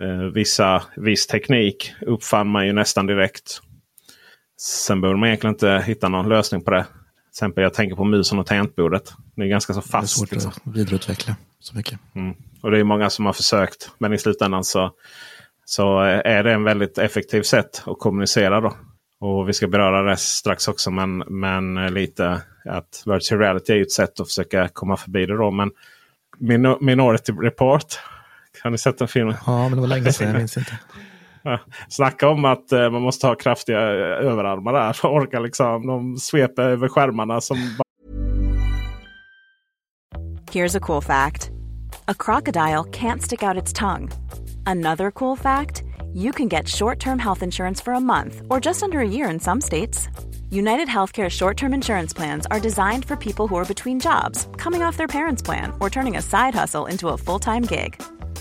Eh, vissa, viss teknik uppfann man ju nästan direkt. Sen behöver man egentligen inte hitta någon lösning på det. Till exempel jag tänker på musen och tangentbordet. Det är ganska så fast. Det är svårt liksom. att vidareutveckla så mycket. Mm. Och det är många som har försökt. Men i slutändan så, så är det en väldigt effektivt sätt att kommunicera. då. Och vi ska beröra det strax också. Men, men lite att virtual reality är ett sätt att försöka komma förbi det. då. Men Minority Report. Har ni sett den filmen? Ja, men det var länge sedan. Jag minns inte. Snacka om att eh, man måste ha kraftiga eh, överarmar där. Orka liksom. De sveper över skärmarna som... Here's a cool fact. A crocodile can't stick out its tongue. Another cool fact. You can get short-term health insurance for a month or just under a year in some states. United Healthcare short term insurance plans are designed for people who are between jobs, coming off their parents' plan, or turning a side hustle into a full time gig.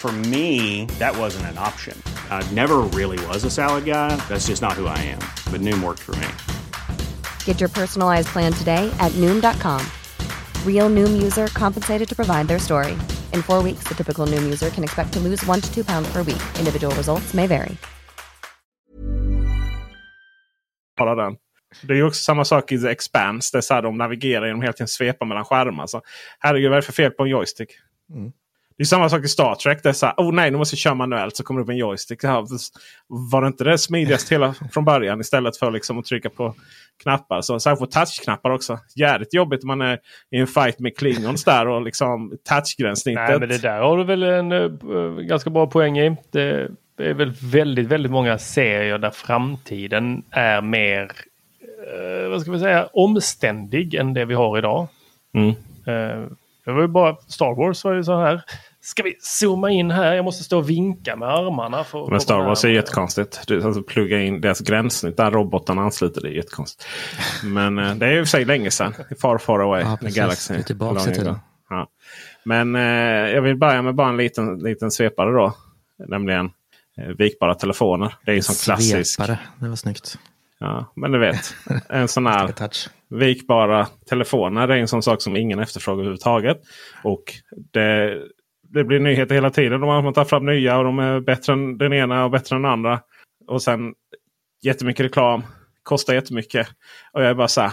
For me, that wasn't an option. I never really was a salad guy. That's just not who I am. But Noom worked for me. Get your personalized plan today at Noom.com. Real Noom user compensated to provide their story. In four weeks, the typical Noom user can expect to lose one to two pounds per week. Individual results may vary. Bara den. Det är ju också samma sak i The Expanse. Det är så här, de navigerar genom hela tiden svepa mellan skärmar. Så, herregud, vad är det för fel på en joystick? Mm. Det är samma sak i Star Trek. Det är så här, oh nej, nu måste jag köra manuellt. Så kommer det upp en joystick. Ja, var det inte det smidigast hela från början? Istället för liksom att trycka på knappar. Så särskilt på touchknappar också. Jävligt jobbigt man är i en fight med klingons där och liksom touchgränssnittet. Nej, men det där har du väl en uh, ganska bra poäng i. Det, det är väl väldigt, väldigt många serier där framtiden är mer, uh, vad ska vi säga, omständig än det vi har idag. Mm. Uh, det var ju bara Star Wars var ju så här. Ska vi zooma in här? Jag måste stå och vinka med armarna. För men Star Wars är jättekonstigt. Du alltså, plugga in deras gränssnitt där robotarna ansluter. Det är jättekonstigt. Men eh, det är ju för sig länge sedan. Far far away. Ja, precis. Galaxy. Det är tillbaka i tiden. Ja. Men eh, jag vill börja med bara en liten, liten svepare då. Nämligen eh, vikbara telefoner. Det är ju som klassisk. Svepare, det var snyggt. Ja, men du vet. En sån här vikbara telefoner är en sån sak som ingen efterfrågar överhuvudtaget. Och det, det blir nyheter hela tiden. De har tagit fram nya och de är bättre än den ena och bättre än den andra. Och sen jättemycket reklam. Kostar jättemycket. Och jag är bara så här.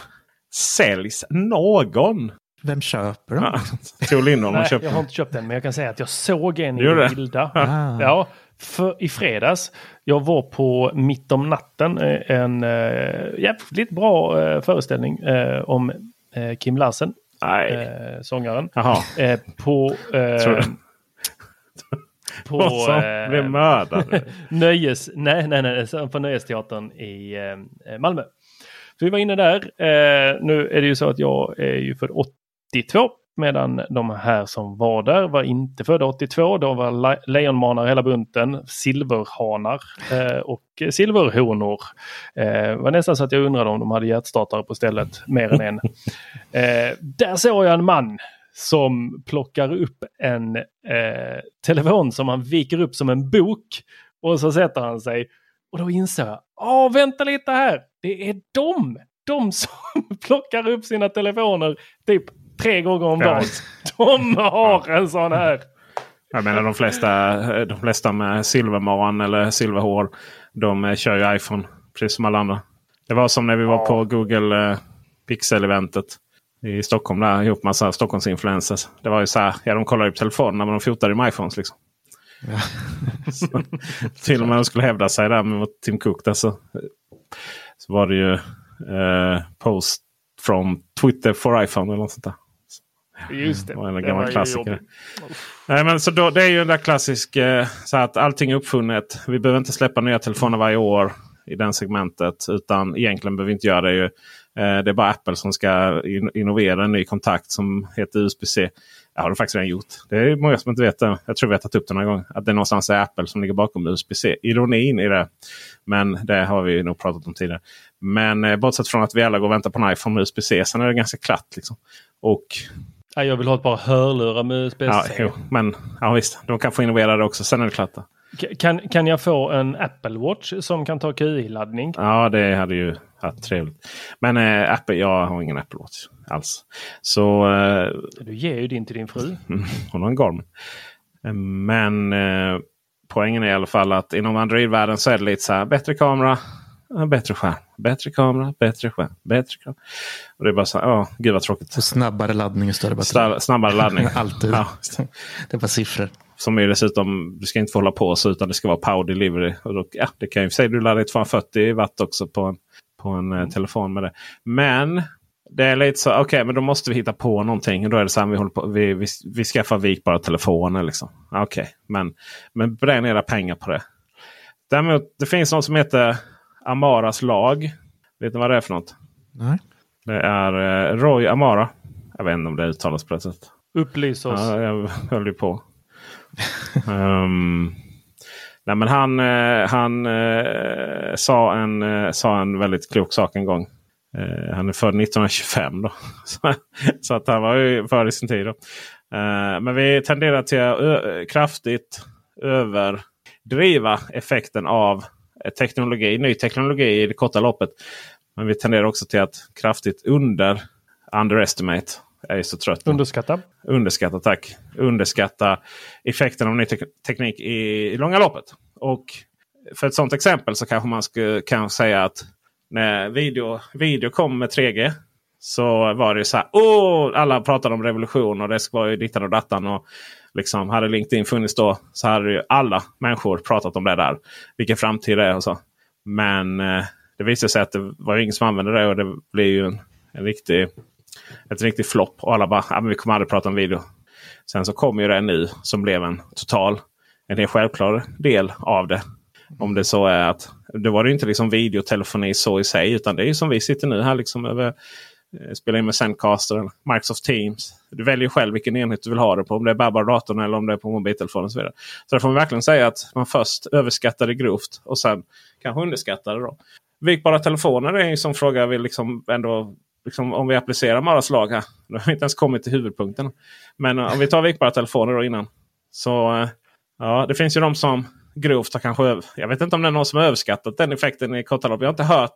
Säljs någon? Vem köper dem? Ja, Tor Lindholm Nej, köpt jag har inte köpt den men jag kan säga att jag såg en i vilda. Ah. Ja, för, i fredags. Jag var på Mitt om natten. eh, En uh, jävligt bra eh, föreställning eh, om Kim Larsen. Nej. sångaren. Jaha. På... på som eh, blev mördad. nöjes, nej, nej, nej, på Nöjesteatern i eh, Malmö. Så vi var inne där. Eh, nu är det ju så att jag är ju född 82 medan de här som var där var inte födda 82. De var le- lejonmanar hela bunten, silverhanar eh, och silverhonor. Eh, var nästan så att jag undrade om de hade hjärtstartare på stället, mer än en. Eh, där såg jag en man som plockar upp en eh, telefon som han viker upp som en bok. Och så sätter han sig. Och då inser jag, åh vänta lite här, det är de! De som plockar upp sina telefoner typ tre gånger om Ja. dagen. De har en sån här. Jag menar de flesta, de flesta med silvermorgon eller silverhår. De eh, kör ju iPhone precis som alla andra. Det var som när vi var på Google eh, Pixel-eventet i Stockholm. Där, ihop med massa Stockholmsinfluencers. Det var ju så här, ja de kollade på telefonerna men de fotade med iPhones. Liksom. så, till och med de skulle hävda sig där med Tim Cook. Där, så, så var det ju eh, post from Twitter for iPhone eller något sånt där. Just det. Det var en det gammal var klassiker. Nej, men så då, det är ju den där klassisk eh, så att allting är uppfunnet. Vi behöver inte släppa nya telefoner varje år i den segmentet. Utan egentligen behöver vi inte göra det. Ju. Eh, det är bara Apple som ska in innovera en ny kontakt som heter USB-C. Det har de faktiskt redan gjort. Det är många som inte vet det. Jag tror vi har tagit upp det några gånger. Att det någonstans är Apple som ligger bakom USB-C. Ironin i det. Men det har vi nog pratat om tidigare. Men eh, bortsett från att vi alla går och väntar på en iPhone med USB-C. Sen är det ganska klart. Liksom. Och Ja, jag vill ha ett par hörlurar med USB-C. Ja, jo, men ja, visst. De kan få innovera det också. Sen är det klart. då. Kan, kan jag få en Apple Watch som kan ta QI-laddning? Ja, det hade ju varit trevligt. Men äh, Apple, jag har ingen Apple Watch alls. Så äh, Du ger ju din till din fru. hon har en Garmin. Eh, Men äh, poängen är i alla fall att inom Android-världen så är det lite så här. Bättre kamera, ja, bättre skärm. Bättre kamera, bättre skärm. Bättre kamera. Och det är bara så här. Åh, gud vad tråkigt. Så snabbare laddning och större batteri. Snar- Snabbare laddning. Alltid. Ja. Det var siffror. Som är dessutom, du ska inte få hålla på så utan det ska vara power delivery. Och då, ja, det kan ju säga du laddar i 240 watt också på en, på en eh, telefon med det. Men det är lite så, okej men då måste vi hitta på någonting. Och då är det så här, vi, håller på, vi, vi, vi skaffar vikbara telefoner. Liksom. Okej, men, men bränn era pengar på det. Däremot, det finns något som heter Amaras lag. Vet ni vad det är för något? Nej. Det är eh, Roy Amara. Jag vet inte om det uttalas på det sättet. Upplys oss. Ja, jag höll ju på. Ehm, Nej, men han eh, han eh, sa, en, eh, sa en väldigt klok sak en gång. Eh, han är född 1925 då. så, så att han var ju före sin tid. Då. Eh, men vi tenderar till att ö- kraftigt överdriva effekten av teknologi, ny teknologi i det korta loppet. Men vi tenderar också till att kraftigt under underestimate. Jag är så trött. nu. Underskatta. Underskatta, tack. Underskatta effekten av ny tek teknik i, i långa loppet. Och för ett sådant exempel så kanske man skulle, kan säga att när video, video kom med 3G så var det så här. Åh, alla pratade om revolution och det var ju dittan och dattan. Och liksom, hade LinkedIn funnits då så hade ju alla människor pratat om det där. Vilken framtid det är och så. Men eh, det visade sig att det var ingen som använde det och det blev ju en, en riktig, ett flopp. Och alla bara, ah, men vi kommer aldrig prata om video. Sen så kom ju det nu som blev en total, en helt självklar del av det. Om det så är att Då var det inte liksom videotelefoni så i sig. Utan det är ju som vi sitter nu här liksom över Eh, Spela in med Zencaster eller Microsoft Teams. Du väljer själv vilken enhet du vill ha det på. Om det är bara datorn eller om det är på mobiltelefonen. Och så vidare. Så där får man verkligen säga att man först överskattar det grovt och sen kanske underskattar det. Då. Vikbara telefoner är en sån fråga vi liksom ändå Liksom, om vi applicerar Maras lag här. Nu har vi inte ens kommit till huvudpunkten. Men om vi tar vikbara telefoner då innan. Så eh, ja, det finns ju de som grovt har kanske... Jag vet inte om det är någon som har överskattat den effekten i korta. Jag har inte hört,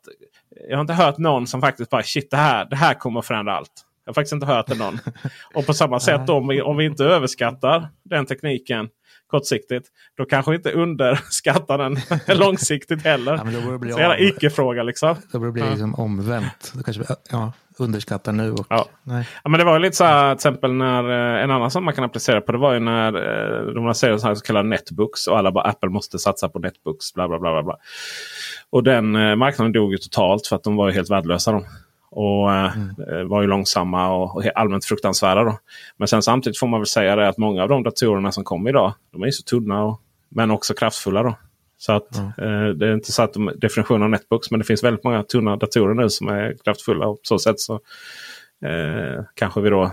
jag har inte hört någon som faktiskt bara shit det här, det här kommer att förändra allt. Jag har faktiskt inte hört det någon. Och på samma sätt om vi, om vi inte överskattar den tekniken kortsiktigt. Då kanske inte underskattar den långsiktigt heller. Ja, men då bli Så av. icke-fråga liksom. Då borde det bli liksom omvänt. Då kanske ja, underskattar nu. Och, Ja. nej. Ja, men det var ju lite så här till exempel när eh, en annan som man kan applicera på det var ju när eh, de lanserade så här så kallade netbooks och alla bara Apple måste satsa på netbooks. Bla, bla, bla, bla, bla. Och den eh, marknaden dog ju totalt för att de var ju helt värdelösa. De. Och eh, eh, var ju långsamma och, och allmänt fruktansvärda. Då. Men sen samtidigt får man väl säga det att många av de datorerna som kommer idag. De är ju så tunna och, men också kraftfulla. Då. Så att eh, det är inte så att de definitionen av netbooks. Men det finns väldigt många tunna datorer nu som är kraftfulla. Och på så sätt så eh, kanske vi då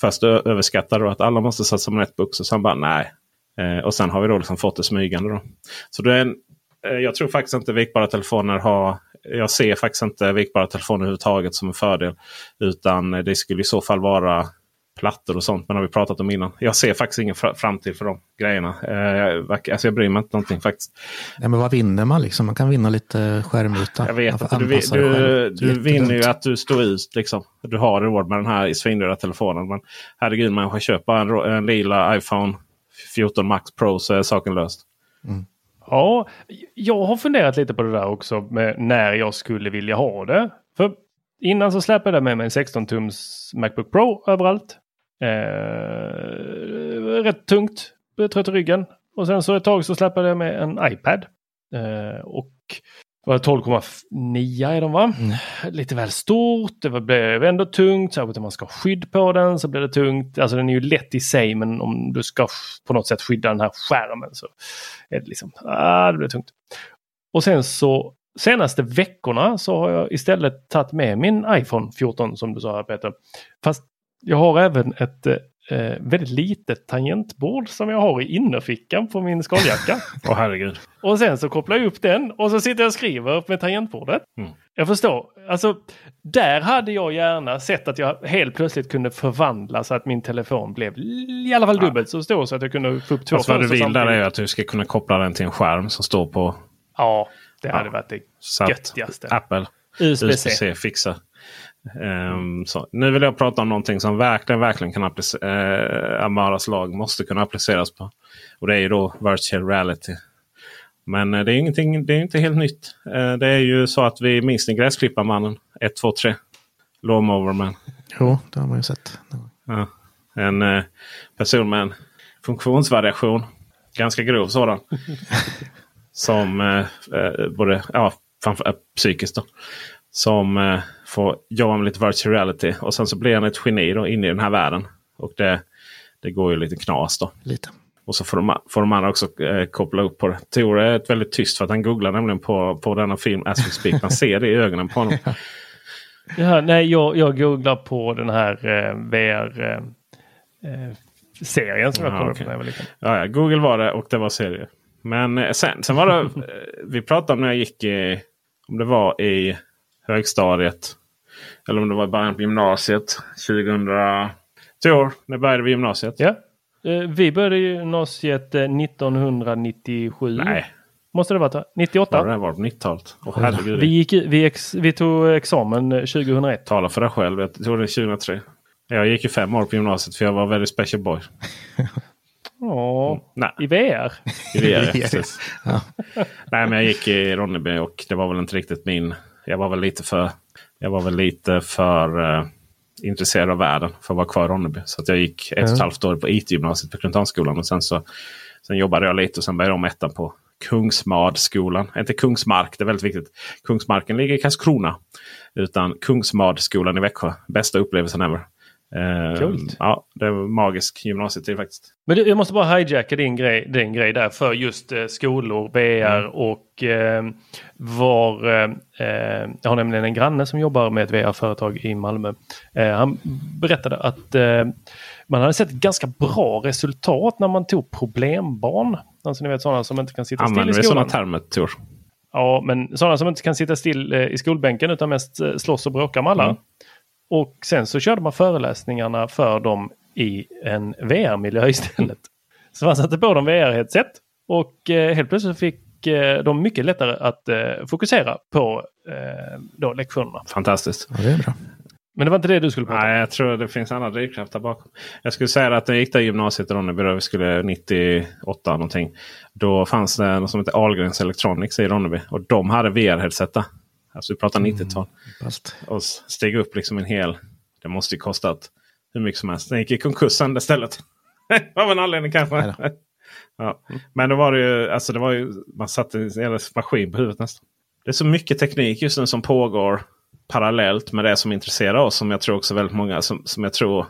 först överskattar då att alla måste satsa på netbooks. Och sen bara nej. Eh, och sen har vi då liksom fått det smygande. Då. Så det är en, eh, jag tror faktiskt inte vikbara telefoner har jag ser faktiskt inte vikbara telefoner överhuvudtaget som en fördel. Utan det skulle i så fall vara plattor och sånt. Men har vi pratat om innan. Jag ser faktiskt ingen fra- framtid för de grejerna. Eh, alltså jag bryr mig inte någonting faktiskt. Nej, men vad vinner man liksom? Man kan vinna lite skärmyta. Jag vet Man inte. Du, du, du vinner ju att du står ut. Liksom. Du har råd med den här svindyra telefonen. Men herregud, människa köper en, en lila iPhone 14 Max Pro så är saken löst. Ja, jag har funderat lite på det där också med när jag skulle vilja ha det. För innan så släpade jag med mig en 16-tums Macbook Pro överallt. Eh, rätt tungt, trött i ryggen. Och sen så ett tag så släpade jag med en iPad. Eh, och var 12,9 är de va? Lite väl stort, det blev ändå tungt. Särskilt om man ska ha skydd på den så blir det tungt. Alltså den är ju lätt i sig men om du ska på något sätt skydda den här skärmen så är det liksom, ah, det blir tungt. Och sen så senaste veckorna så har jag istället tagit med min iPhone 14 som du sa här Peter. Fast jag har även ett eh, väldigt litet tangentbord som jag har i innerfickan på min skaljacka. Åh herregud. och sen så kopplar jag upp den och så sitter jag och skriver med tangentbordet. Mm. Jag förstår. Alltså, där hade jag gärna sett att jag helt plötsligt kunde förvandla så att min telefon blev i alla fall dubbelt så stor så att jag kunde få upp två Fast vad du fönster vill där är att du ska kunna koppla den till en skärm som står på Ja, det hade Ja. varit det så göttigaste. Apple. USB-C. USB-C fixar. Ehm, så. Nu vill jag prata om någonting som verkligen, verkligen kan appliceras. Eh, Amaras lag måste kunna appliceras på. Och det är ju då virtual reality. Men eh, det är, ingenting, det är inte helt nytt. Eh, det är ju så att vi minns ni Gräsklipparmannen 1, 2, 3. Lawnmowerman. Jo, det har man ju sett. Ja. En eh, person med en funktionsvariation. Ganska grov sådan. som eh, eh, både ja, framför, eh, psykiskt då. Som eh, får jobba med lite virtual reality. Och sen så blir han ett geni då, inne i den här världen. Och det, det går ju lite knas då. Lite. Och så får de, får de andra också eh, koppla upp på det. Tore är ett väldigt tyst för att han googlar nämligen på, på denna film as we speak. Man ser det i ögonen på honom. Ja, nej, jag, jag googlar på den här eh, VR eh, eh, serien som jag Ja, kollade okej. på när jag var liten. Ja, ja, Google var det och det var serie. Men eh, sen, sen var det, eh, vi pratade om när jag gick i, om det var i högstadiet. Eller om det var i början på gymnasiet. 2003 år, när började vi gymnasiet? Ja. Eh, Vi började gymnasiet eh, 1997. Nej, Måste det vara var 98? det här var på 90-talet. Åh, herregud. Vi, gick, vi, ex, vi tog examen eh, 2001. Tala för dig själv. Jag tror det är 2003. Jag gick ju fem år på gymnasiet för jag var väldigt special boy. Ja, Nej, i VR. i VR. precis. Ja. Nej, men jag gick i Ronneby och det var väl inte riktigt min... Jag var väl lite för, jag var väl lite för eh, intresserad av världen för att vara kvar i Ronneby. Så att jag gick ett och ett halvt år på IT-gymnasiet på Klintonsskolan. Och sen, så, sen jobbade jag lite och sen började jag om ettan på Kungsmadskolan. Inte Kungsmark, det är väldigt viktigt. Kungsmarken ligger i Karlskrona. Utan Kungsmadskolan i Växjö. Bästa upplevelsen ever. Eh, Coolt. Ja, det var magisk gymnasietid faktiskt. Men du, jag måste bara hijacka din grej, din grej där för just eh, skolor, VR Mm. och eh, var... Eh, jag har nämligen en granne som jobbar med ett VR-företag i Malmö. Eh, han berättade att eh, man hade sett ganska bra resultat när man tog problembarn. Alltså ni vet sådana som inte kan sitta still Använder i vi sådana skolan. termer Tor? Ja, men sådana som inte kan sitta still eh, i skolbänken utan mest eh, slåss och bråka med alla. Mm. Och sen så körde man föreläsningarna för dem i en VR-miljö istället. Så man satte på dem VR-headset och eh, helt plötsligt fick eh, de mycket lättare att eh, fokusera på då, lektionerna. Fantastiskt. Ja, det är bra. Men det var inte det du skulle prata om. Nej, jag tror det finns andra drivkrafter bakom. Jag skulle säga att när jag gick där i gymnasiet Ronneby, vi skulle 98 någonting. Då fanns det något som heter Ahlgrens Electronics i Ronneby. Och de hade VR-headset. Alltså vi pratar 90-tal. Fast, Och steg upp liksom en hel... Det måste ju kostat hur mycket som helst. Den gick i konkurs sen det stället. Av en anledning kanske. Ja. Men då var det ju, alltså det var ju, man satte en jävla maskin på huvudet nästan. Det är så mycket teknik just nu som pågår parallellt med det som intresserar oss. Som jag tror också väldigt många som, som jag tror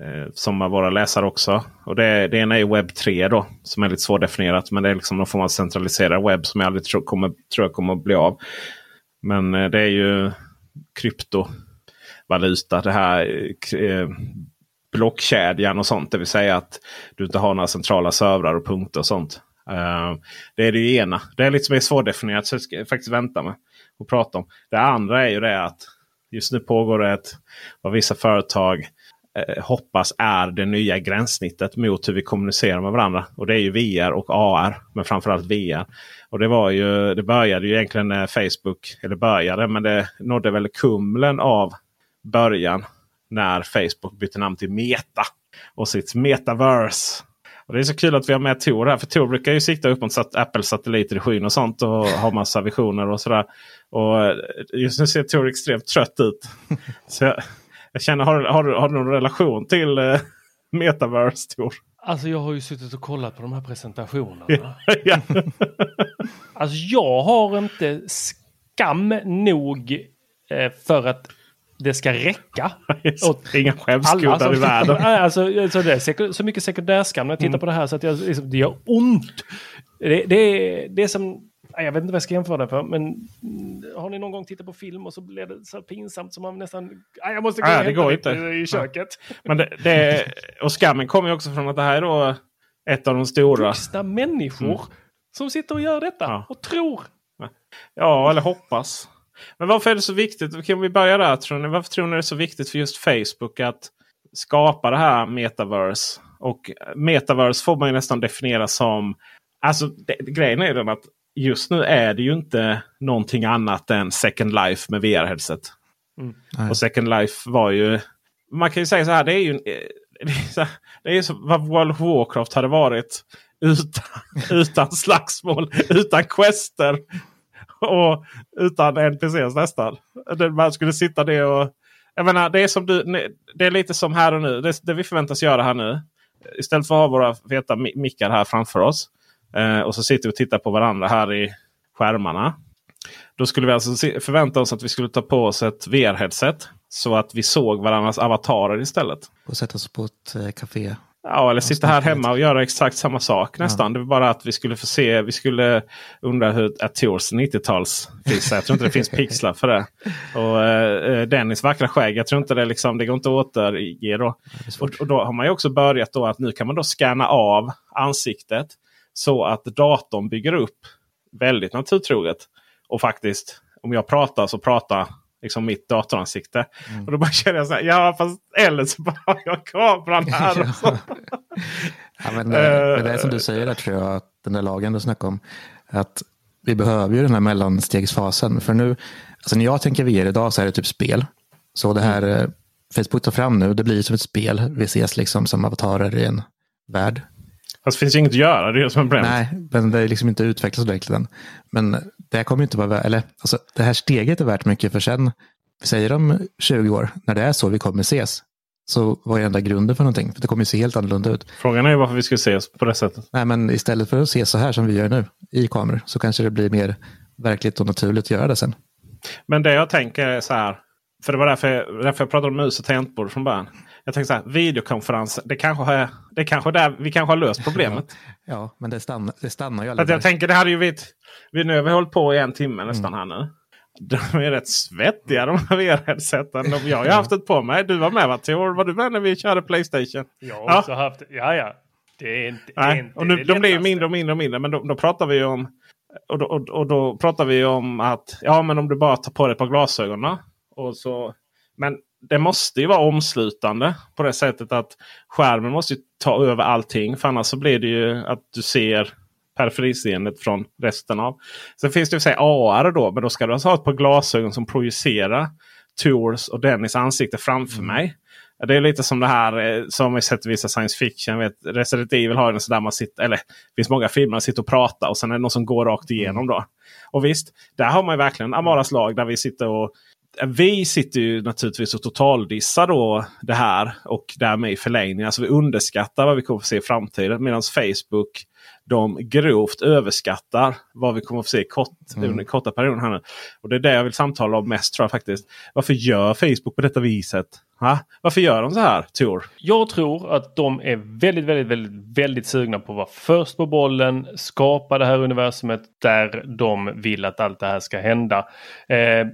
eh, som våra läsare också. Och det, det ena är webb 3 då. Som är lite svårdefinierat. Men det är liksom någon form av centraliserad webb som jag aldrig tror, kommer, tror jag kommer att bli av. Men eh, det är ju kryptovaluta. Det här eh, eh, blockkedjan och sånt. Det vill säga att du inte har några centrala servrar och punkter och sånt. Det är det ena. Det är lite mer svårdefinierat så jag ska faktiskt vänta med att prata om. Det andra är ju det att just nu pågår det ett vad vissa företag eh, hoppas är det nya gränssnittet mot hur vi kommunicerar med varandra. Och det är ju VR och AR. Men framförallt VR. Och det var ju, det började ju egentligen när Facebook, eller började, men det nådde väl kumlen av början när Facebook bytte namn till Meta. Och sitt metaverse. Och det är så kul att vi har med Tor här. För Tor brukar ju sikta upp mot sat- Apples satelliter i skyn och sånt. Och ha massa visioner och sådär. Och just nu ser Tor extremt trött ut. Så jag, jag känner, har, du- har, har du någon relation till eh, metaverse Tor? Alltså jag har ju suttit och kollat på de här presentationerna. ja. Alltså jag har inte skam nog eh, för att det ska räcka. Inga skämskudar som- i världen. Alltså, alltså det är så mycket sekundärskam när jag tittar Mm. på det här så att jag, liksom, det gör ont. Det, det, är, det är som, jag vet inte vad jag ska jämföra det för, men mm, har ni någon gång tittat på film och så blir det så pinsamt som man nästan, nej, jag måste gå och det går inte. i köket. Men det, det, och skammen kommer ju också från att det här är då ett av de stora. Vuxna människor som sitter och gör detta Mm. Ja. och tror. Ja, eller hoppas. Men varför är det så viktigt? Kan vi börja där? Tror ni? Varför tror ni det är så viktigt för just Facebook att skapa det här metaverse? Och metaverse får man ju nästan definiera som... Alltså det, grejen är den att just nu är det ju inte någonting annat än Second Life med VR-headset. Nej. Och Second Life var ju... Man kan ju säga så här. Det är ju en- det är det så vad World of Warcraft hade varit utan, utan slagsmål, utan quester och utan NPCs nästan. Det- Man skulle sitta där och... Jag menar, det är, som du, det är lite som här och nu. Det, det vi förväntas göra här nu. Istället för att ha våra feta mi- mickar här framför oss. Eh, och så sitter vi och tittar på varandra här i skärmarna. Då skulle vi alltså förvänta oss att vi skulle ta på oss ett VR-headset. Så att vi såg varandras avatarer istället. Och sätta oss på ett eh, café. Ja, eller sitta här hemma och göra exakt samma sak nästan. Det var bara att vi skulle få se. Vi skulle undra hur att Tors 90-tals finns. Jag tror inte det finns pixlar för det. Och eh, Dennis vackra skägg. Jag tror inte det liksom. Det går inte att återge då. Är svårt. Och, och då har man ju också börjat då att nu kan man då scanna av ansiktet. Så att datorn bygger upp väldigt naturtroget. Och faktiskt, om jag pratar så pratar liksom mitt datoransikte. Mm. Och då bara känner jag så här, ja fast eller så bara har jag kameran här. så. Ja, men, eh, men det är som du säger där tror jag, att den där lagen du snackade om. Att vi behöver ju den här mellanstegsfasen. För nu, alltså när jag tänker VR idag så är det typ spel. Så det här eh, Facebook tar fram nu, det blir som ett spel. Vi ses liksom som avatarer i en värld. Fast det finns ju inget att göra, det är det som är problemet. Nej, men det är liksom inte utvecklats ordentligt än. Men det här kommer ju inte vara, eller alltså det här steget är värt mycket för sen, vi säger om 20 år, när det är så vi kommer ses, så vad är enda grunden för någonting? För det kommer ju se helt annorlunda ut. Frågan är ju varför vi ska ses på det sättet. Nej, men istället för att se så här som vi gör nu i kameror så kanske det blir mer verkligt och naturligt att göra det sen. Men det jag tänker är så här. För det var därför jag, därför jag pratade om mus och tangentbord från början. Jag tänker så här, videokonferens, det kanske är, det kanske är där vi kanske har löst problemet. Ja, men det stannar, det stannar ju aldrig att jag tänker, det hade ju vi, vi nu har vi hållit på i en timme nästan här nu. De är rätt svettiga de här VR-headseten. Jag har ju haft ett på mig. Du var med va Tor? Var du med när vi körde Playstation? Jag har Ja. också haft, ja ja. Det är inte, Nej, inte och nu, det de blir ju mindre och mindre och mindre. Men då, då pratar vi ju om och då, och, och då pratar vi om att ja, men om du bara tar på dig ett par glasögon. Och så, men det måste ju vara omslutande på det sättet att skärmen måste ju ta över allting. För annars så blir det ju att du ser periferiseendet från resten av. Sen finns det ju AR då. Men då ska du alltså ha ett par glasögon som projicerar Tours och Dennis ansikte framför mig. Ja, Det är lite som det här eh, som vi sett i vissa science fiction. Vet, Resident Evil har en sån där man sitter, eller det finns många filmer man sitter och pratar och sen är det någon som går rakt igenom. då. Och visst, där har man ju verkligen Amaras lag där vi sitter och vi sitter ju naturligtvis och totaldissar då det här och därmed i förlängning. Alltså vi underskattar vad vi kommer att se i framtiden. Medan Facebook de grovt överskattar vad vi kommer att se kort, under den korta perioden. Här nu. Och det är det jag vill samtala om mest tror jag faktiskt. Varför gör Facebook på detta viset? Ha? Varför gör de så här Tor? Jag tror att de är väldigt, väldigt, väldigt, väldigt sugna på att vara först på bollen, skapa det här universumet där de vill att allt det här ska hända. Eh,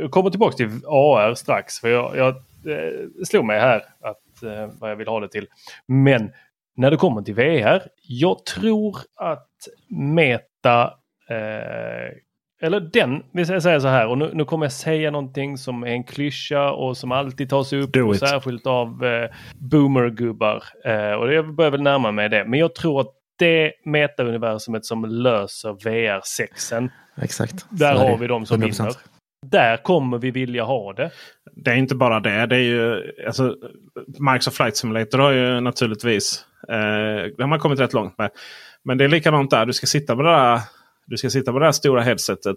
jag kommer tillbaka till AR strax, för jag, jag eh, slog mig här att, eh, vad jag vill ha det till. Men när det kommer till VR, jag tror att Meta eh, eller den, vi säger så här, och nu, nu kommer jag säga någonting som är en klyscha och som alltid tas upp, och särskilt av eh, boomergubbar. Eh, och jag börjar väl närma mig det. Men jag tror att det meta-universumet som löser VR6, Exakt. där har vi de som 100%. vinner. Där kommer vi vilja ha det. Det är inte bara det. det är ju, alltså, Microsoft Flight Simulator har ju naturligtvis eh, det har man kommit rätt långt med. Men det är likadant där. Du ska sitta med det där, du ska sitta med det där stora headsetet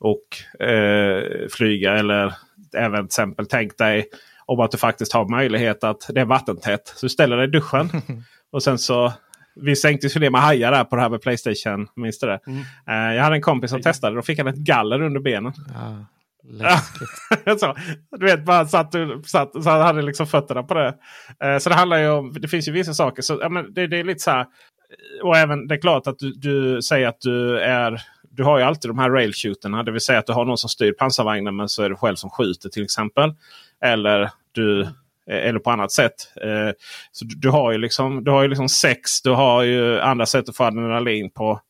och eh, flyga. Eller även till exempel tänk dig om att du faktiskt har möjlighet att det är vattentätt. Så du ställer dig i duschen. och sen så vi sänkte ju det med hajar där på det här med Playstation. Minns du det? Eh, jag hade en kompis som testade. Då fick han ett galler under benen. Ja, läskigt. så, du vet, bara satt, satt, så han hade liksom fötterna på det. Eh, så det handlar ju om, det finns ju vissa saker. Så, ja, men det, det är lite så här. Och även det är klart att du, du säger att du är du har ju alltid de här railshooterna. Det vill säga att du har någon som styr pansarvagnen men så är det själv som skjuter till exempel. Eller du eh, eller på annat sätt. Eh, Så du, du har ju liksom, du har ju liksom sex. Du har ju andra sätt att få adrenalin på.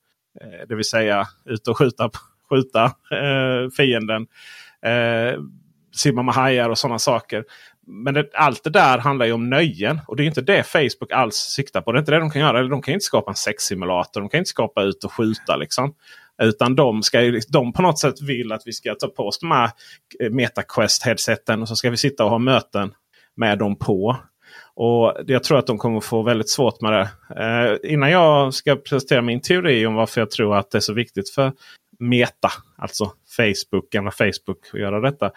Eh, Det vill säga ut och skjuta, skjuta eh, fienden. Eh, simma med hajar och sådana saker. Men det, allt det där handlar ju om nöjen. Och det är inte det Facebook alls siktar på. Det är inte det de kan göra. De kan inte skapa en sexsimulator. De kan inte skapa ut och skjuta. Liksom. Utan de, ska liksom, de på något sätt vill att vi ska ta på oss de här eh, MetaQuest-headseten. Och så ska vi sitta och ha möten med dem på. Och Jag tror att de kommer få väldigt svårt med det. Eh, innan jag ska presentera min teori om varför jag tror att det är så viktigt för Meta, alltså Facebook, gamla Facebook, att göra detta.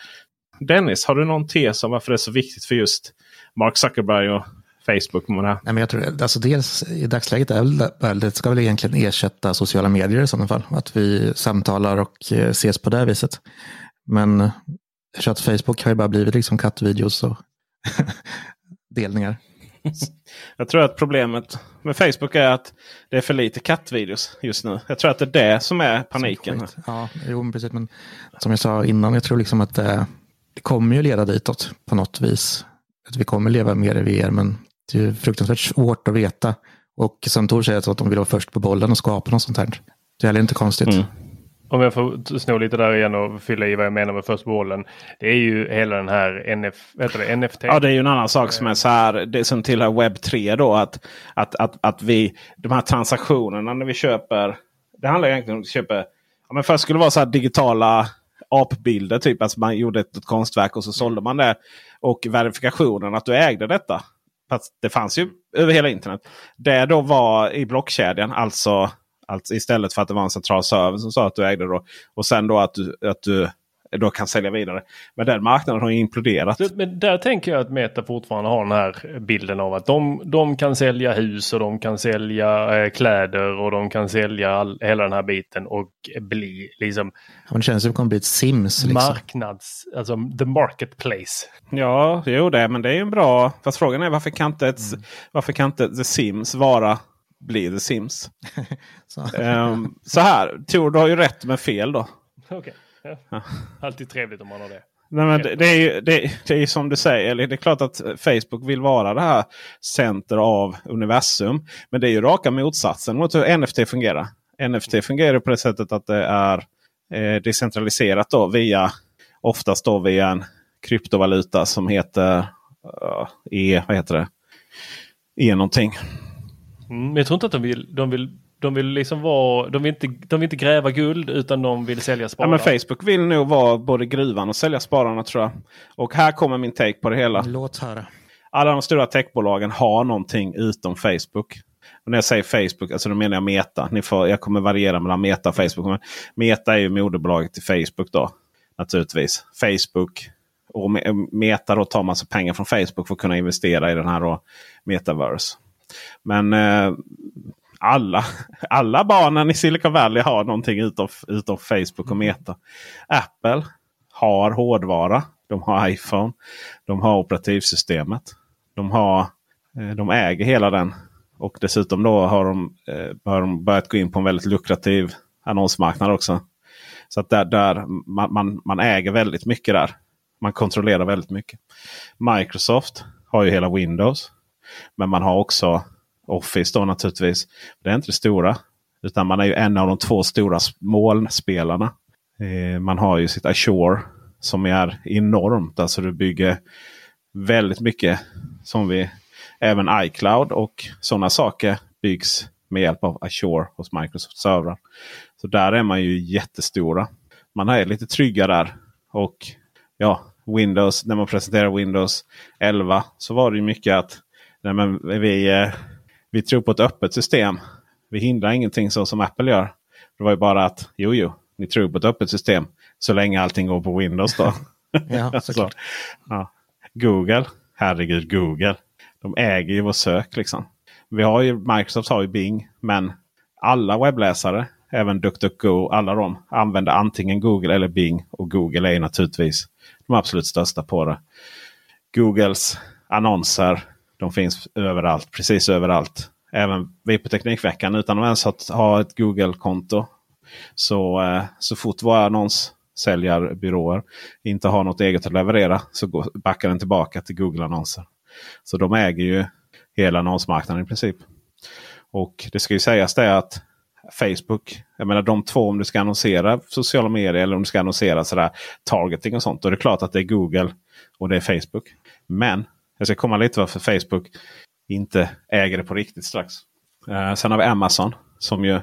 Dennis, har du någon tes om varför det är så viktigt för just Mark Zuckerberg och Facebook med det här? Nej, men jag tror, alltså dels i dagsläget är väl, det ska väl egentligen ersätta sociala medier i sådana fall. Att vi samtalar och eh, ses på det viset. Men jag tror att Facebook har ju bara blivit liksom kattvideos och delningar. Jag tror att problemet med Facebook är att det är för lite kattvideos just nu. Jag tror att det är det som är paniken. Skit. Ja, jo, men precis. Men som jag sa innan, jag tror liksom att det, det kommer ju leda ditåt på något vis. Att vi kommer leva mer i VR, men det är fruktansvärt svårt att veta. Och som Tor säger att de vill vara först på bollen och skapa något sånt här. Det är heller inte konstigt. Mm. Om jag får sno lite där igen och fylla i vad jag menar med först bollen. Det är ju hela den här NF, det, NFT. Ja, det är ju en annan sak som är så här. Det som tillhör webb 3 då. Att, att, att, att vi, de här transaktionerna när vi köper. Det handlar egentligen om att köpa. Ja, men först skulle det vara så här digitala apbilder. Typ att man gjorde ett, ett konstverk och så sålde man det. Och verifikationen att du ägde detta. Fast det fanns ju över hela internet. Det då var i blockkedjan. Alltså, alltså istället för att det var en central server som sa att du ägde det. Och sen då att du, att du då kan sälja vidare. Men den marknaden har ju imploderat. Men där tänker jag att Meta fortfarande har den här bilden av att de, de kan sälja hus och de kan sälja eh, kläder och de kan sälja all, hela den här biten och bli liksom Ja, det känns som det kommer bli ett Sims. Liksom. marknads, alltså the marketplace. Ja, jo det. Men det är ju en bra... Fast frågan är varför kan inte, ett, varför kan inte The Sims vara bli The Sims? Så. Ehm, så här, Tor du har ju rätt med fel då. Okej. Ja. Alltid trevligt om man har det. Nej, men det, det, är ju, det, det är ju som du säger. Eller det är klart att Facebook vill vara det här center av universum. Men det är ju raka motsatsen mot hur NFT fungerar. NFT fungerar på det sättet att det är eh, decentraliserat då via oftast då via en kryptovaluta som heter uh, E, vad heter det? E någonting. Mm, men jag tror inte att de vill, de vill, de vill liksom vara, de vill inte, de vill inte gräva guld utan de vill sälja Ja, spadar. men Facebook vill nog vara både gruvan och sälja spararna tror jag. Och här kommer min take på det hela. Låt höra. alla de stora techbolagen har någonting utom Facebook. Och när jag säger Facebook, alltså då menar jag Meta. Ni får, jag kommer variera mellan Meta och Facebook. Men Meta är ju moderbolaget till Facebook då. Naturligtvis. Facebook och Me- Meta då tar massa pengar från Facebook för att kunna investera i den här då, Metaverse. Men eh, alla, alla barnen i Silicon Valley har någonting utom, utom Facebook och Meta. Apple har hårdvara. De har iPhone. De har operativsystemet. De, har, eh, de äger hela den. Och dessutom då har de, eh, har de börjat gå in på en väldigt lukrativ annonsmarknad också. Så att där, där man, man, man äger väldigt mycket där. Man kontrollerar väldigt mycket. Microsoft har ju hela Windows. Men man har också Office då naturligtvis. Det är inte det stora. Utan man är ju en av de två stora molnspelarna. Eh, man har ju sitt Azure som är enormt. Alltså du bygger väldigt mycket som vi även iCloud och sådana saker byggs med hjälp av Azure hos Microsoft servrar. Så där är man ju jättestora. Man är lite trygga där. Och ja, Windows, när man presenterar Windows 11 så var det ju mycket att nej men vi, eh, vi tror på ett öppet system. Vi hindrar ingenting så som Apple gör. Det var ju bara att jo, jo, ni tror på ett öppet system så länge allting går på Windows då. Ja. Så, ja. Google, herregud Google. De äger ju vår sök liksom. Vi har ju, Microsoft har ju Bing. Men alla webbläsare, även DuckDuckGo, alla de använder antingen Google eller Bing. Och Google är naturligtvis de absolut största på det. Googles annonser, de finns överallt, precis överallt. Även vi på Teknikveckan utan att ens ha, ha ett Google-konto. Så, eh, så fort våra annonssäljarbyråer inte har något eget att leverera så går, backar den tillbaka till Google-annonser. Så de äger ju hela annonsmarknaden i princip. Och det ska ju sägas det att Facebook, jag menar de två om du ska annonsera sociala medier eller om du ska annonsera sådär targeting och sånt. Då är det klart att det är Google och det är Facebook. Men jag ska komma lite varför Facebook inte äger det på riktigt strax. Eh, sen har vi Amazon som ju,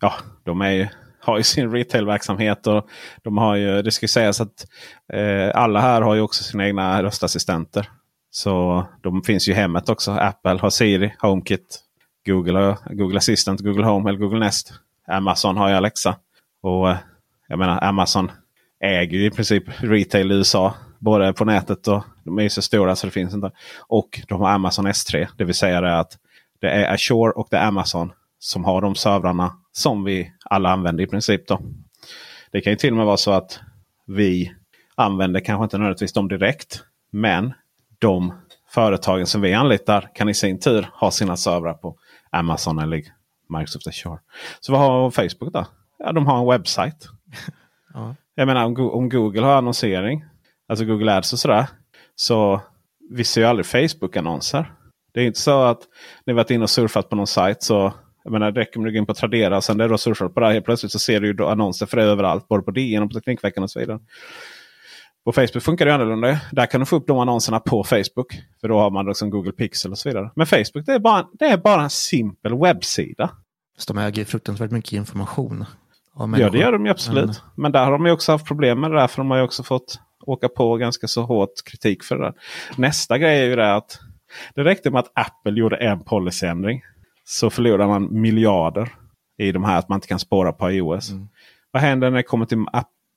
ja, de är ju, har ju sin retailverksamhet. och de har ju, Det ska sägas att eh, alla här har ju också sina egna röstassistenter. Så de finns ju i hemmet också. Apple har Siri, HomeKit. Google har Google Assistant, Google Home eller Google Nest. Amazon har ju Alexa. Och eh, jag menar Amazon äger ju i princip retail i USA. Både på nätet och de är ju så stora så det finns inte. Och de har Amazon S3. Det vill säga det att det är Azure och det är Amazon som har de servrarna som vi alla använder i princip. då. Det kan ju till och med vara så att vi använder kanske inte nödvändigtvis dem direkt. Men de företagen som vi anlitar kan i sin tur ha sina servrar på Amazon eller Microsoft Azure. Så vad har Facebook då? Ja, de har en webbsajt. Ja. Jag menar om, Go- om Google har annonsering, alltså Google Ads och sådär. Så vi ser ju aldrig Facebook-annonser. Det är inte så att ni varit inne och surfat på någon sajt så jag menar, det räcker med att gå in på Tradera. Sen när du har surfat på det här helt plötsligt så ser du ju annonser för det överallt. Både på DN och på Teknikveckan och så vidare. På Facebook funkar det annorlunda. Där kan du få upp de annonserna på Facebook. För då har man liksom Google Pixel och så vidare. Men Facebook det är bara, det är bara en simpel webbsida. Fast de äger fruktansvärt mycket information. Ja det gör de ju absolut. Men... Men där har de ju också haft problem med det där. För de har ju också fått åka på ganska så hårt kritik för det där. Nästa grej är ju det att det räckte med att Apple gjorde en policyändring. Så förlorar man miljarder i de här att man inte kan spåra på iOS. Mm. Vad händer när det kommer till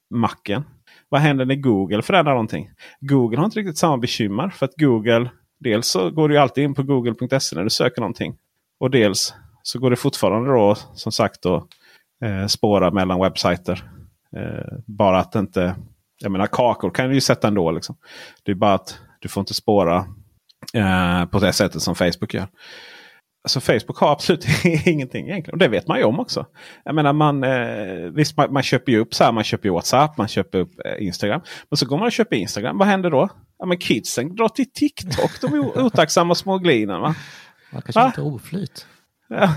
Macen? Vad händer när Google förändrar någonting? Google har inte riktigt samma bekymmer. För att Google, dels så går du alltid in på google.se när du söker någonting. Och dels så går det fortfarande då som sagt då eh, spåra mellan webbsajter. Eh, bara att inte, jag menar kakor kan du ju sätta ändå. Liksom. Det är bara att du får inte spåra eh, på det sättet som Facebook gör. Alltså Facebook har absolut ingenting egentligen. Och det vet man ju om också. Jag menar man, eh, visst man, man, köper ju upp så här, man köper WhatsApp, man köper upp eh, Instagram. Men så går man och köper Instagram. Vad händer då? Ja men kidsen drar till TikTok. De är otacksamma små glinen. Va? Man kanske inte oflyt. Ja.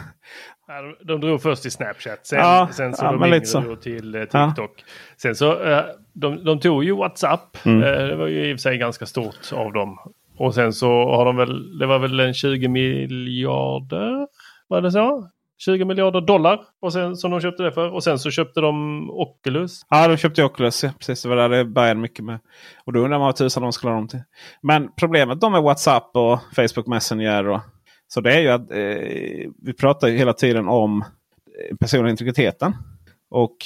De drog först till Snapchat. Sen, ja, sen så ja, de drog till eh, TikTok. Ja. Sen så eh, de, de tog ju WhatsApp. Mm. Eh, det var ju i och för sig ganska stort av dem. Och sen så har de väl, det var väl en 20 miljarder, var det så? 20 miljarder dollar och sen, som de köpte det för. Och sen så köpte de Oculus. Ja, de köpte Oculus. Ja. Precis, det var där det började mycket med. Och då undrar man vad tusan de skulle ha dem till. Men problemet då med WhatsApp och Facebook Messenger. Och, så det är ju att eh, vi pratar ju hela tiden om eh, personliga integriteten. Och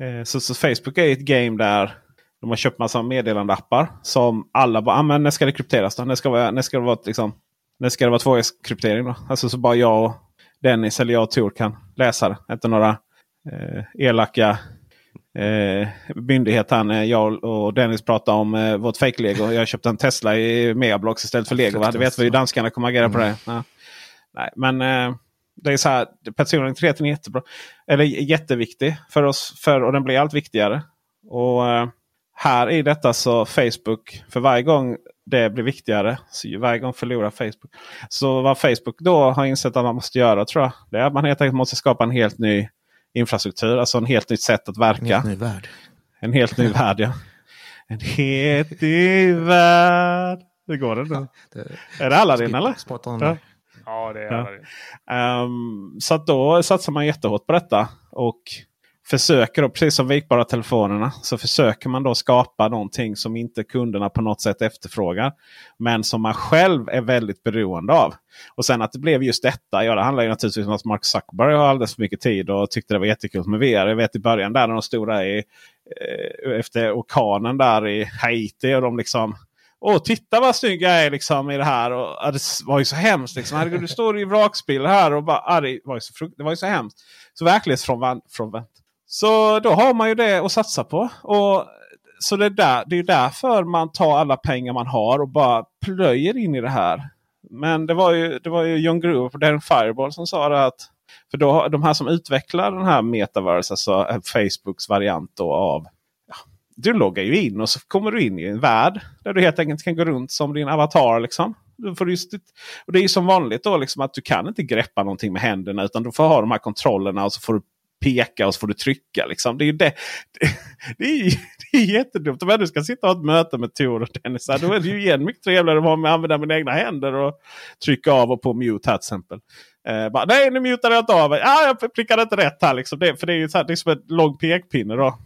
eh, så, så Facebook är ett game där de har köpt massa meddelandeappar som alla bara, ah, men när ska det krypteras då? När ska, vara, när ska det vara, liksom, när ska det vara tvåvägskryptering då? Alltså så bara jag och Dennis eller jag och Tor kan läsa det. Inte några eh, elaka eh, myndighet. Han, jag och Dennis pratar om eh, vårt fake-lego. Jag köpte en Tesla i Megablocks istället för lego. Det vet vi hur danskarna kommer agera mm. på det. Ja. Nej, men eh, det är så här, personlig integritet är jättebra. Eller jätteviktig för oss. För, och den blir allt viktigare. Och eh, här i detta så Facebook, för varje gång det blir viktigare, så varje gång förlorar Facebook. Så vad Facebook då har insett att man måste göra tror jag, det är att man helt enkelt måste skapa en helt ny infrastruktur. Alltså en helt nytt sätt att verka. En helt ny värld. En helt ny värld ja. En helt ny värld. Hur går det nu? det, är det Aladdin eller? Ja. ja, det är Aladdin. Ja. Um, så då satsar man jättehårt på detta. Och försöker då, precis som vikbara telefonerna, så försöker man då skapa någonting som inte kunderna på något sätt efterfrågar. Men som man själv är väldigt beroende av. Och sen att det blev just detta. Ja, det handlar ju naturligtvis om att Mark Zuckerberg har alldeles för mycket tid och tyckte det var jättekul med VR. Jag vet i början där när de stod där i, eh, efter orkanen där i Haiti. och de liksom Åh, titta vad snygg jag är liksom i det här. Och, ja, det var ju så hemskt. Liksom. Herregud, du står i vrakspel här och bara, ja, det, var ju så, det var ju så hemskt. Så verklighetsfrånvänt så då har man ju det att satsa på. Och, så det är, där, det är därför man tar alla pengar man har och bara plöjer in i det här. Men det var ju, det var ju John Gruber på Darren Fireball som sa det att för då, de här som utvecklar den här metaverse, alltså eh, Facebooks variant då av ja, du loggar ju in och så kommer du in i en värld där du helt enkelt kan gå runt som din avatar. Liksom. Du får just, och det är ju som vanligt då liksom att du kan inte greppa någonting med händerna utan du får ha de här kontrollerna och så får du peka och så får du trycka. Liksom. Det är ju det. Det, är, det är jättedumt. Om jag nu ska sitta och ha ett möte med Tor och Dennis. Då är det ju igen mycket trevligare att använda mina egna händer och trycka av och på mute här till exempel. Eh, bara, Nej, nu mutar jag inte av. Ah, jag prickade inte rätt här. Liksom. Det, för det är ju så här, det är som en lång pekpinne. Då.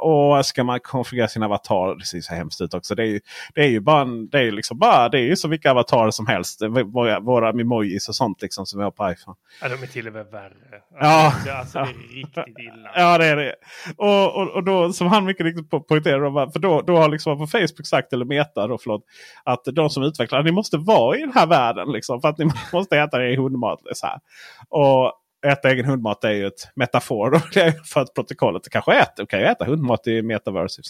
Och ska man konfigurera sin avatar. Det ser så hemskt ut också. Det är ju, det är ju bara, en, det är liksom bara det är ju som vilka avatarer som helst. Våra, våra emojis och sånt liksom som vi har på iPhone. Ja, de är till och med värre. Ja, alltså, det är riktigt illa. Ja, det är det. Och, och, och då som han mycket riktigt poängterar. För då, då har liksom på Facebook sagt, eller Meta då, förlåt, att de som utvecklar, ni måste vara i den här världen. Liksom, för att ni måste äta er hundmat. Så här. Och äta egen hundmat är ju ett metafor för att protokollet kanske äter. kan ju äta hundmat i metaverse.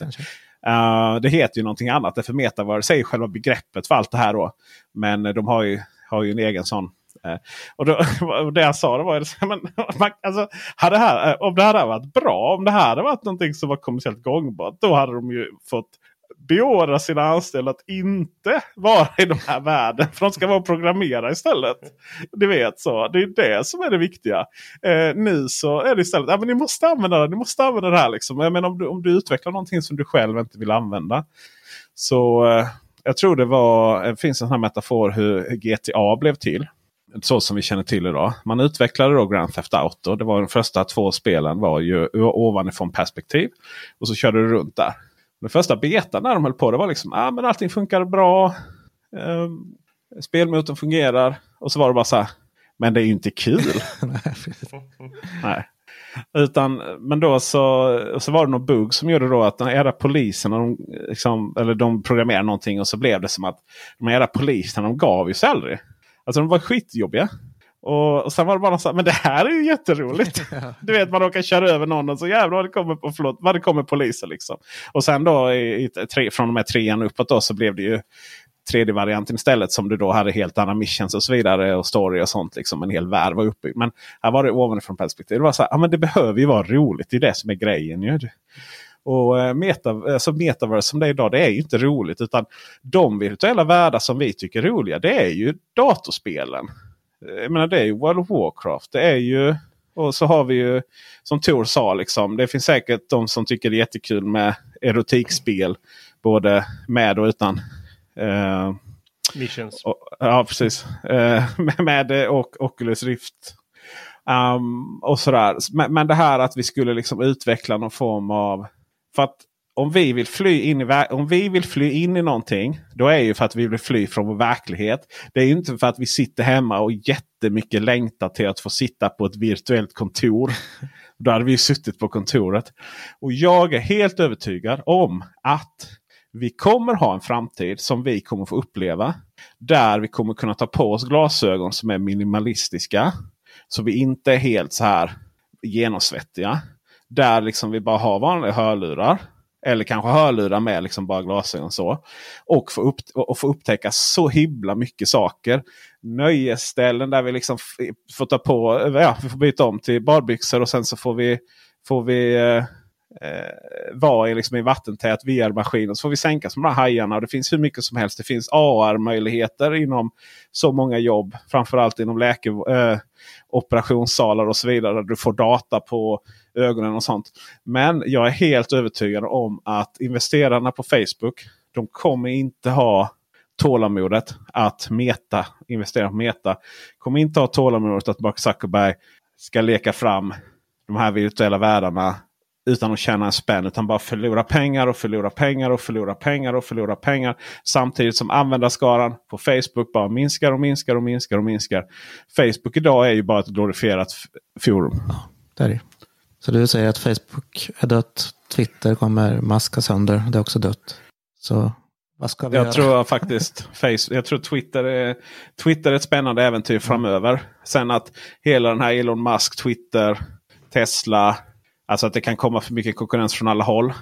Uh, det heter ju någonting annat. För metaverse är ju själva begreppet för allt det här. då. Men eh, de har ju, har ju en egen sån. Uh, och, då, och det jag sa det var ju men, man, alltså, hade här, om det här hade varit bra, om det här hade varit någonting som var kommersiellt gångbart. Då hade de ju fått beordra sina anställda att inte vara i den här världen. För de ska vara och programmera istället. Ni vet så. Det är det som är det viktiga. Eh, nu så är det istället att men ni måste använda det. Ni måste använda det här. Liksom. Jag menar, om, du, om du utvecklar någonting som du själv inte vill använda. Så eh, jag tror det var, det finns en sån här metafor hur GTA blev till. Så som vi känner till idag. Man utvecklade då Grand Theft Auto. Det var de första två spelen var ju ovanifrån perspektiv. Och så körde du runt där. Den första betan när de höll på det var liksom ah, men allting funkar bra. Eh, spelmotorn fungerar. Och så var det bara så här. Men det är ju inte kul. Nej. Utan, men då så, så var det någon bugg som gjorde då att de era poliserna, de, liksom, eller de programmerade någonting och så blev det som att de era poliserna de gav ju sig aldrig. Alltså de var skitjobbiga. Och, och sen var det bara så men det här är ju jätteroligt. du vet man råkar köra över någon och så jävlar det kommer, på, förlåt, det kommer poliser. Liksom. Och sen då i, i, tre, från och med trean uppåt då, så blev det ju 3D-varianten istället. Som du då hade helt andra missions och så vidare. Och story och sånt. Liksom, en hel värld var uppbyggd. Men här var det ovanifrån perspektiv. Det var så här, ja, men det behöver ju vara roligt. Det är det som är grejen. Ju. Och eh, meta, alltså metaverse som det är idag, det är ju inte roligt. Utan de virtuella världar som vi tycker är roliga, det är ju datorspelen. Jag menar, det är ju World of Warcraft. Det är ju... Och så har vi ju som Tor sa, liksom, det finns säkert de som tycker det är jättekul med erotikspel. Både med och utan Uh, Missions. Och, ja, precis. Uh, med och Oculus Rift. Um, och sådär. Men, men, det här att vi skulle liksom utveckla någon form av... För att om vi vill fly in i, om vi vill fly in i någonting. Då är det ju för att vi vill fly från vår verklighet. Det är inte för att vi sitter hemma och jättemycket längtar till att få sitta på ett virtuellt kontor. Då hade vi suttit på kontoret. Och jag är helt övertygad om att vi kommer ha en framtid som vi kommer få uppleva. Där vi kommer kunna ta på oss glasögon som är minimalistiska. Så vi inte är helt så här genomsvettiga. Där liksom vi bara har vanliga hörlurar. Eller kanske hörlurar med liksom bara glasögon så. Och få, upp, och få upptäcka så himla mycket saker. Nöjesställen där vi liksom får ta på, ja, vi får byta om till badbyxor och sen så får vi, får vi eh, eh vara i, liksom, i vattentät VR-maskin. Och så får vi sänka som de här hajarna. Och det finns hur mycket som helst. Det finns AR-möjligheter inom så många jobb. Framförallt inom läke, eh, operationssalar och så vidare. Där du får data på ögonen och sånt. Men jag är helt övertygad om att investerarna på Facebook. De kommer inte ha tålamodet att meta, investera på meta. Kommer inte ha tålamodet att Mark Zuckerberg ska leka fram de här virtuella världarna utan att tjäna en spänn. Utan bara förlora pengar och förlora pengar och förlora pengar och förlora pengar. Samtidigt som användarskaran på Facebook bara minskar och minskar och minskar och minskar. Facebook idag är ju bara ett glorifierat forum. Ja, det är det. Så du säger att Facebook är dött, Twitter kommer maska sönder, det är också dött. Så vad ska vi jag göra? tror faktiskt Facebook, jag tror Twitter är, Twitter är ett spännande äventyr framöver. Sen att hela den här Elon Musk, Twitter, Tesla, Alltså att det kan komma för mycket konkurrens från alla håll.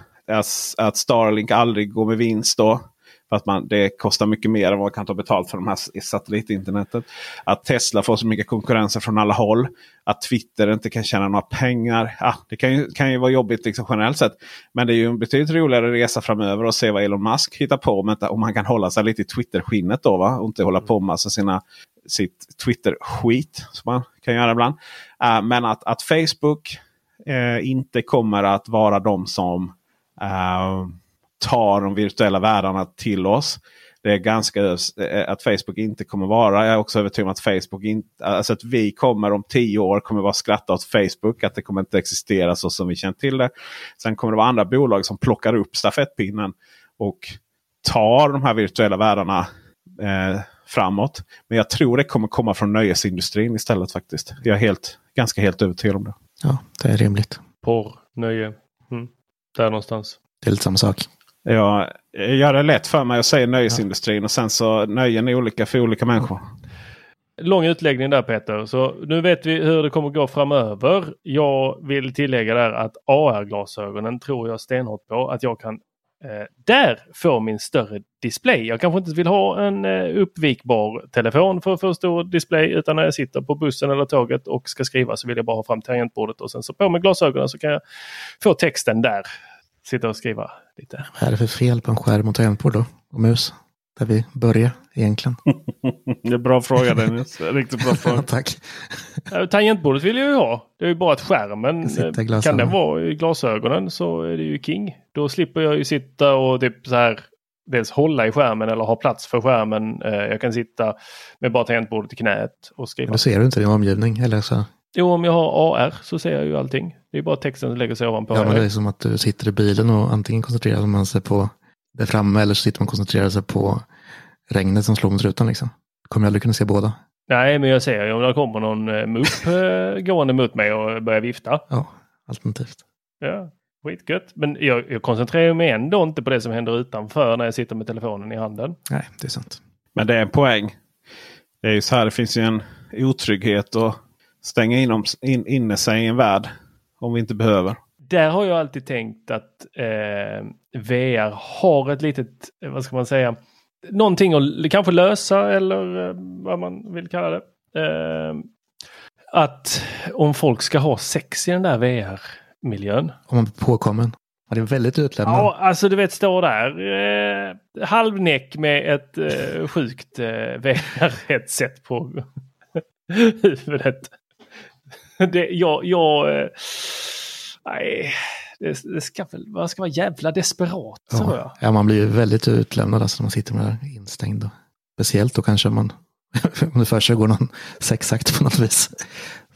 Att Starlink aldrig går med vinst då. För att man, det kostar mycket mer än vad man kan ta betalt för de här satellitinternetet. Att Tesla får så mycket konkurrenser från alla håll. Att Twitter inte kan tjäna några pengar. Ah, det kan ju, kan ju vara jobbigt liksom generellt sett. Men det är ju en betydligt roligare resa framöver att se vad Elon Musk hittar på. Om, om han kan hålla sig lite i Twitter-skinnet då. Va? Och inte hålla på med alltså sina, sitt Twitter-skit. Som man kan göra ibland. Uh, men att, att Facebook uh, inte kommer att vara de som uh, tar de virtuella världarna till oss. Det är ganska eh, att Facebook inte kommer vara. Jag är också övertygad om att Facebook inte, alltså att vi kommer om tio år kommer vara skratta åt Facebook. Att det kommer inte existera så som vi känt till det. Sen kommer det vara andra bolag som plockar upp stafettpinnen och tar de här virtuella världarna eh, framåt. Men jag tror det kommer komma från nöjesindustrin istället faktiskt. Jag är helt, ganska helt övertygad om det. Ja, det är rimligt. Porr, nöje. Mm. Där någonstans. Det är lite samma sak. Ja, jag gör det lätt för mig att säga nöjesindustrin och sen så nöjen är olika för olika människor. Lång utläggning där Peter. Så nu vet vi hur det kommer gå framöver. Jag vill tillägga där att AR-glasögonen tror jag stenhårt på att jag kan Eh, där få min större display. Jag kanske inte vill ha en eh, uppvikbar telefon för att få stor display utan när jag sitter på bussen eller tåget och ska skriva så vill jag bara ha fram tangentbordet och sen så på med glasögonen så kan jag få texten där. sitta och skriva lite. Vad är det för fel på en skärm och tangentbord då? Och mus? Där vi börjar egentligen. Det är bra fråga Dennis. Riktigt bra fråga. Tack. Tangentbordet vill jag ju ha. Det är ju bara att skärmen, eh, kan den vara i glasögonen så är det ju king. Då slipper jag ju sitta och typ så här dels hålla i skärmen eller ha plats för skärmen. Eh, Jag kan sitta med bara tangentbordet i knät och skriva. Men då ser du inte din omgivning. Eller så. Jo, om jag har AR så ser jag ju allting. Det är bara texten som lägger sig ovanpå. Ja, men det är som att du sitter i bilen och antingen koncentrerar man sig på det framme eller så sitter man och koncentrerar sig på regnet som slår mot rutan. Liksom. Kommer jag aldrig kunna se båda. Nej, men jag ser ju om det kommer någon eh, mupp eh, gående mot mig och börjar vifta. Ja, alternativt. Ja, skitgött. Men jag, jag koncentrerar mig ändå inte på det som händer utanför när jag sitter med telefonen i handen. Nej, det är sant. Men det är en poäng. Det är ju så här, det finns ju en otrygghet att stänga in, om, in, inne sig i en värld. Om vi inte behöver. Där har jag alltid tänkt att eh, VR har ett litet, eh, vad ska man säga, någonting att kanske lösa eller eh, vad man vill kalla det. Eh, att om folk ska ha sex i den där VR-miljön. Om man blir påkommen. Ja, det är väldigt utlämnad. Ja, alltså du vet stå där eh, halvnäck med ett eh, sjukt eh, VR-headset på huvudet. Det, jag, jag, eh, nej, det, det ska väl, man ska vara jävla desperat tror jag. Ja, ja, man blir ju väldigt utlämnad alltså, när man sitter med det där instängd. Och speciellt då kanske man, om det för sig går någon sexakt på något vis.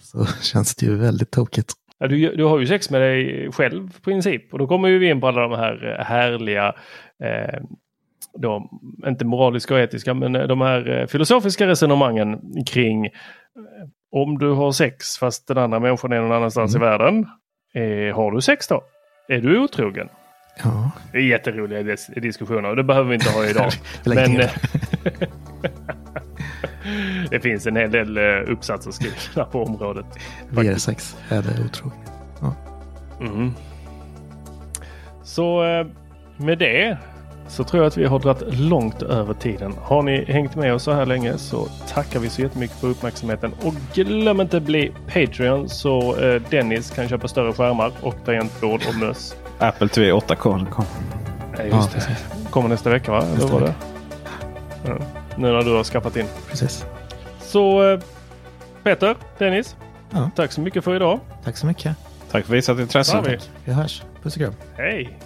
Så känns det ju väldigt tokigt. Ja, du, du har ju sex med dig själv i princip och då kommer ju vi in på alla de här eh, härliga eh, då, inte moraliska och etiska, men eh, de här filosofiska resonemangen kring om du har sex fast den andra människan är någon annanstans Mm. i världen. Eh, har du sex då? Är du otrogen? Ja, Det är jätteroliga dis- diskussioner och det behöver vi inte ha idag. men det finns en hel del eh, uppsatser skrivna på området. VR6 är det otroligt. Mm. Så eh, med det så tror jag att vi har dragit långt över tiden. Har ni hängt med oss så här länge så tackar vi så jättemycket för uppmärksamheten. Och glöm inte bli Patreon så eh, Dennis kan köpa större skärmar och tangentbord och möss. Apple TV 8K. kom. Ja. Kommer nästa vecka va? Nästa vecka. Ja. Nu när du har skaffat in. Precis. Så eh, Peter, Dennis. Ja. Tack så mycket för idag. Tack så mycket. Tack för visat intresse. Vi. Vi hörs. Puss och kram. Hej!